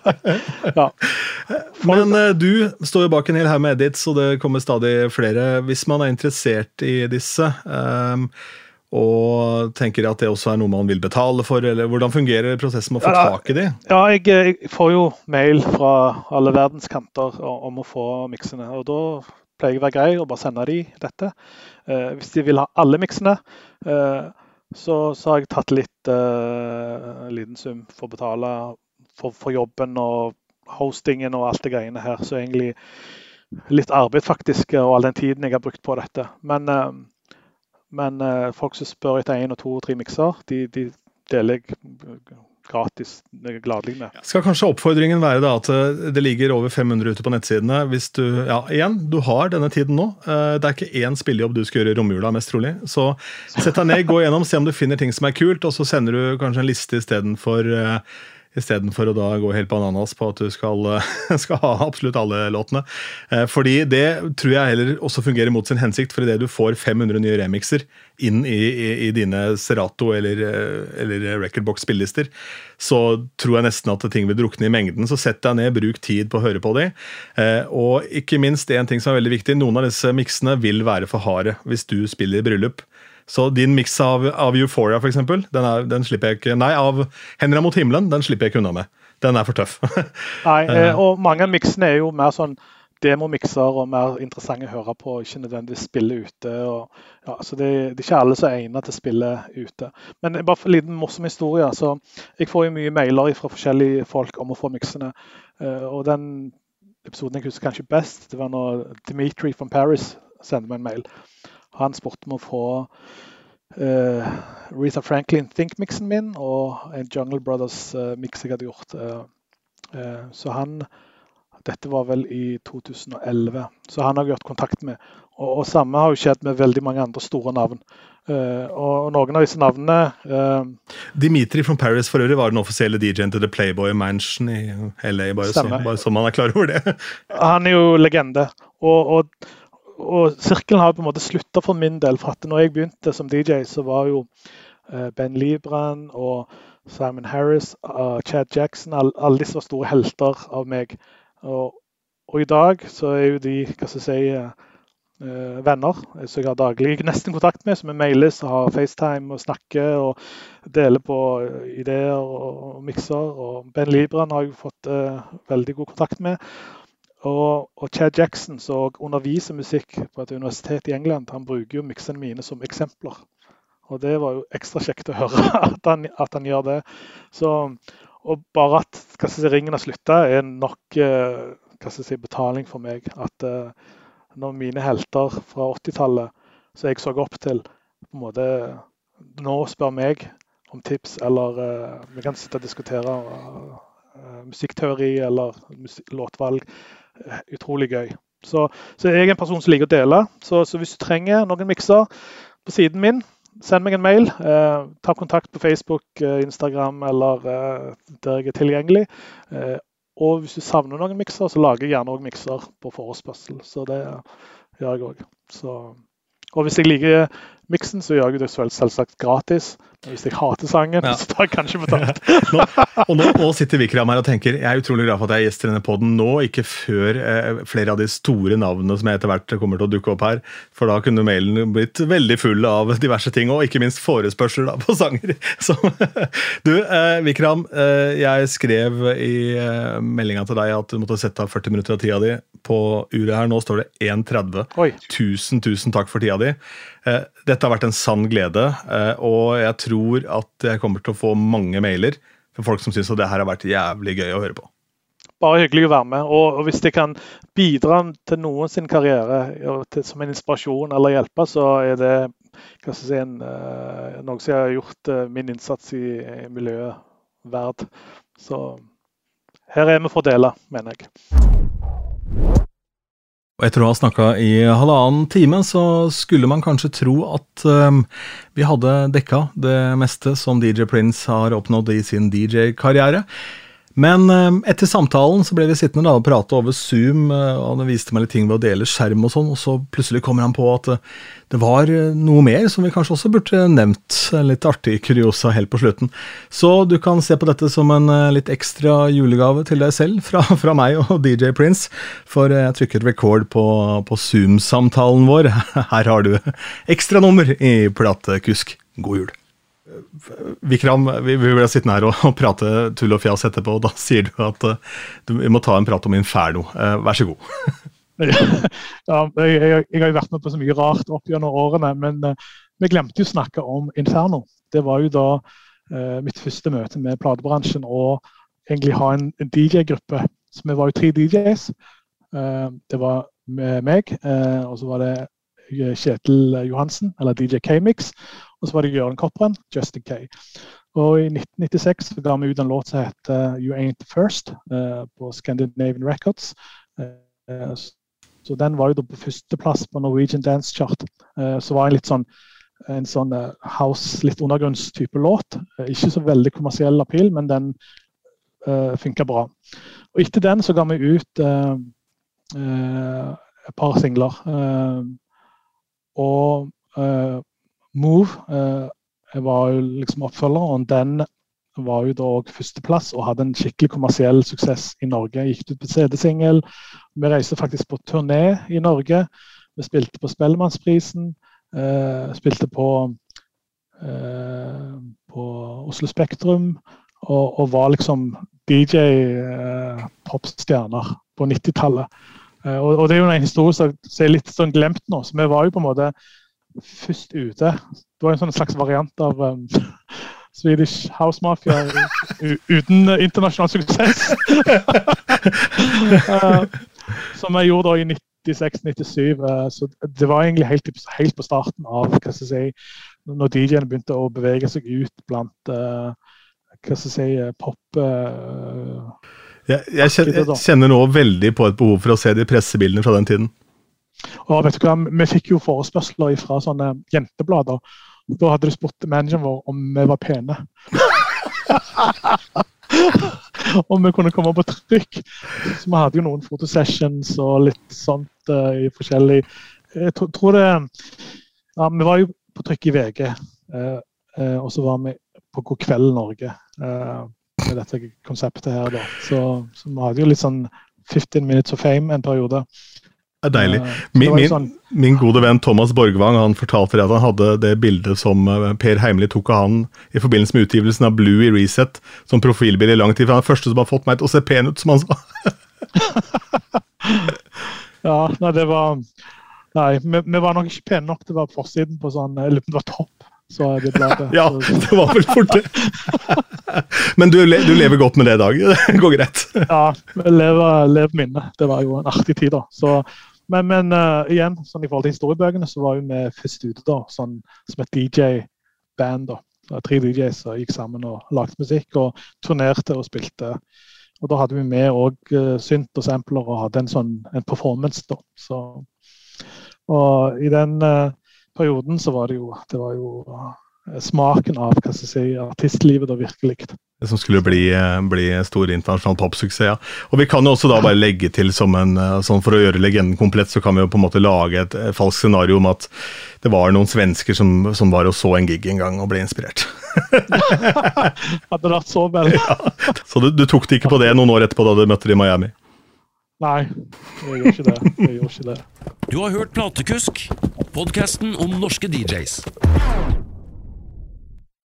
ja. Men du står jo bak en hel haug med edits, og det kommer stadig flere. Hvis man er interessert i disse um, og tenker at det også er noe man vil betale for, eller hvordan fungerer prosessen med å få ja, tak i de? Ja, jeg, jeg, får jo mail fra alle verdens kanter om å få miksene. og da pleier jeg å være grei og bare sende de dette. Eh, hvis de vil ha alle miksene, eh, så, så, har jeg tatt litt eh, liten sum for å betale for, for, jobben og hostingen og alt det greiene her. Så egentlig litt arbeid faktisk, og all den tiden jeg har brukt på dette. Men eh, men uh, folk som spør etter én og to og tre mikser, de, de, deler jeg gratis gladelig med. Skal kanskje oppfordringen være da at det ligger over 500 ute på nettsidene. Hvis du, ja, igjen, du har denne tiden nå. Det er ikke én spillejobb du skal gjøre i romjula, mest trolig. Så sett deg ned, gå gjennom, se om du finner ting som er kult, og så sender du kanskje en liste istedenfor Istedenfor å da gå helt bananas på at du skal, skal, ha absolutt alle låtene. Eh, fordi det tror jeg heller også fungerer mot sin hensikt. For idet du får 500 nye remixer inn i, i, i dine Serato eller, eh, eller Recordbox spillelister, så tror jeg nesten at ting vil drukne i mengden. Så sett deg ned, bruk tid på å høre på de. Eh, og ikke minst en ting som er veldig viktig, noen av disse miksene vil være for harde hvis du spiller i bryllup. Så din miks av, av, Euphoria, for eksempel, den, er, den slipper jeg ikke Nei, av Henry mot himmelen, den slipper jeg ikke unna med. Den er for tøff. nei, eh, og mange av miksene er jo mer sånn demomikser og mer interessante å høre på, ikke nødvendigvis spille ute. Og, ja, så det, det, er ikke alle som er egnet til å spille ute. Men bare for en liten morsom historie. så Jeg får jo mye mailer fra forskjellige folk om å få miksene. Uh, og den episoden jeg husker kanskje best, det var når Dimitri from Paris sendte meg en mail. Han spurte om å få uh, Rita Franklin Think-miksen min og en Jungle Brothers-miks uh, jeg hadde gjort. Uh, så han Dette var vel i 2011, så han har jeg hatt kontakt med. Og, og samme har jo skjedd med veldig mange andre store navn. Og noen av disse navnene Dimitri from Paris for øvrig var den offisielle DJ-en til The Playboy Mansion i LA. Bare, så, bare så man er klar over det. Han er jo legende. Og, og og sirkelen har på en måte slutta for min del. for at når jeg begynte som DJ, så var jo uh, Ben Libran og Simon Harris, uh, Chad Jackson Alle, alle disse var store helter av meg. Og, og, i dag så er jo de hva skal jeg si, uh, venner som jeg har daglig nesten kontakt med, som er mailes og har FaceTime og snakker og deler på ideer og, og mikser. Og Ben Libran har jeg fått veldig god kontakt med. Og, og, Chad Jackson, som underviser musikk på et universitet i England, han bruker jo miksene mine som eksempler. Og det var jo ekstra kjekt å høre at han, at han gjør det. Så, og bare at si, ringen har slutta, er nok eh, si, betaling for meg. At uh, når mine helter fra 80-tallet, som jeg så opp til, på en måte nå spør meg om tips, eller uh, vi kan sitte og diskutere musikkteori eller låtvalg utrolig gøy. Så, så, jeg er en person som liker å dele. Så, så hvis du trenger noen mikser på siden min, send meg en mail. Eh, ta kontakt på Facebook, eh, Instagram eller eh, der jeg er tilgjengelig. Eh, og hvis du savner noen mikser, så lager jeg gjerne òg mikser på forespørsel. Så det gjør jeg òg. Og hvis jeg liker miksen, så gjør jeg det selvsagt gratis. Men Hvis jeg hater sangen, ja. så tar jeg kanskje betalt. nå, og nå, nå, sitter Vikram her og tenker jeg er utrolig glad for at jeg er gjest i denne poden nå, ikke før eh, flere av de store navnene som jeg etter hvert kommer til å dukke opp her. For da kunne mailen blitt veldig full av diverse ting, og ikke minst forespørsler da, på sanger. Så, du, eh, Vikram, eh, jeg skrev i eh, meldinga til deg at du måtte sette av 40 minutter av tida di. På uret her nå står det 1.30. Tusen, tusen takk for tida di. Eh, dette har vært en sann glede, eh, og jeg tror at jeg kommer til å få mange mailer for folk som syns det her har vært jævlig gøy å høre på. Bare hyggelig å være med. Og hvis det kan bidra til noen sin karriere som en inspirasjon eller hjelpe, så er det si, en, eh, noe som har gjort min innsats i, i miljøet verd. Så her er vi for å dele, mener jeg. Og etter å ha snakka i halvannen time, så skulle man kanskje tro at um, vi hadde dekka det meste som DJ Prince har oppnådd i sin DJ-karriere. Men eh, etter samtalen så ble vi sittende da og prate over Zoom, eh, og han viste meg litt ting ved å dele skjerm og sånn, og så plutselig kommer han på at eh, det var noe mer som vi kanskje også burde nevnt. Litt artig kuriosa helt på slutten. Så du kan se på dette som en litt ekstra julegave til deg selv fra, fra meg og DJ Prince, for jeg trykket record på, på Zoom-samtalen vår. Her har du ekstranummer i platekusk. God jul. Vikram, vi, ble sittende her og, og, prate tull og fjas etterpå, og da sier du at uh, du, vi må ta en prat om Inferno. Uh, vær så god. ja, jeg, jeg, jeg, har vært med på så mye rart opp gjennom årene, men uh, vi glemte jo å snakke om Inferno. Det var jo da mitt første møte med platebransjen og egentlig ha en, en DJ-gruppe. Så vi var jo tre DJs. det var meg, og så var det Kjetil Johansen, eller DJ K-Mix. Og så var det Jørgen Kopperen, Justin Kay. Og i 1996 ga vi ut en låt som heter You Ain't The First på Scandinavian Records. så den var jo da på førsteplass på Norwegian Dance Chart. så var det litt sånn en sånn house, litt undergrunnstype låt. Ikke så veldig kommersiell appeal, men den uh, funka bra. Og etter den så ga vi ut uh, uh, et par singler. og Move var jo liksom og den var jo da òg førsteplass og hadde en skikkelig kommersiell suksess i Norge. Gikk ut på CD-singel. Vi reiste faktisk på turné i Norge. Vi spilte på Spellemannsprisen. Eh, spilte på, eh, på Oslo Spektrum og, og, var liksom DJ-popstjerner uh, på 90-tallet. Og, og, det er jo en historie som er litt sånn glemt nå. så Vi var jo på en måte først ute. Det var en sånn slags variant av um, Swedish House Mafia uten internasjonal suksess. som jeg gjorde da i 90 96-97. Uh, så det var egentlig helt, helt, på starten av hva skal jeg si, når DJ-ene begynte å bevege seg ut blant uh, hva skal jeg si, eh, pop uh, jeg, jeg, kjenner, jeg, kjenner, nå veldig på et behov for å se de pressebildene fra den tiden. Og vet du hva, Vi fikk jo forespørsler fra sånne jenteblader. Da hadde du spurt manageren vår om vi var pene. om vi kunne komme på trykk. Så vi hadde jo noen fotosessions og litt sånt uh, i forskjellig Jeg tror det Ja, vi var jo på trykk i VG, uh, uh, og så var vi på God kveld Norge med dette konseptet her, da. Så, så vi hadde jo litt sånn 15 minutes of fame en periode. Det er deilig. Min, min, sånn... min, gode venn Thomas Borgvang han fortalte at han hadde det bildet som eh, Per Heimli tok av han i forbindelse med utgivelsen av Blue i Reset som profilbilde i lang tid. For han er den første som har fått meg til å se pen ut, som han sa. ja, nei, det var Nei, vi, vi, var nok ikke pene nok til å være på forsiden på sånn Eller det var topp. Så det bladet. ja, det var vel fort det. Men du, du, lever godt med det i dag? Det går greit? ja, lever, lever minnet. Det var jo en artig tid, da. Så men, men uh, igjen, sånn i forhold til historiebøkene, så var vi først ute da, sånn, som et DJ-band. da. Tre DJs som gikk sammen og lagde musikk og turnerte og spilte. Og da hadde vi med òg uh, synt og sampler og hadde en sånn en performance. da. Så, og i den uh, perioden så var det jo, det var jo smaken av hva skal jeg si, artistlivet da virkelig. Det som skulle bli, eh, bli stor internasjonal toppsuksess. Ja. Og Vi kan jo også da bare legge til, som en, eh, sånn for å gjøre legenden komplett, så kan vi jo på en måte lage et, falskt scenario om at det var noen svensker som, som var og så en gig en gang og ble inspirert. Hadde det vært så vel. ja. Så du, du, tok det ikke på det noen år etterpå da du møtte dem i Miami? Nei, jeg gjorde ikke det. Jeg gjorde ikke det. Du har hørt Platekusk, podkasten om norske DJs.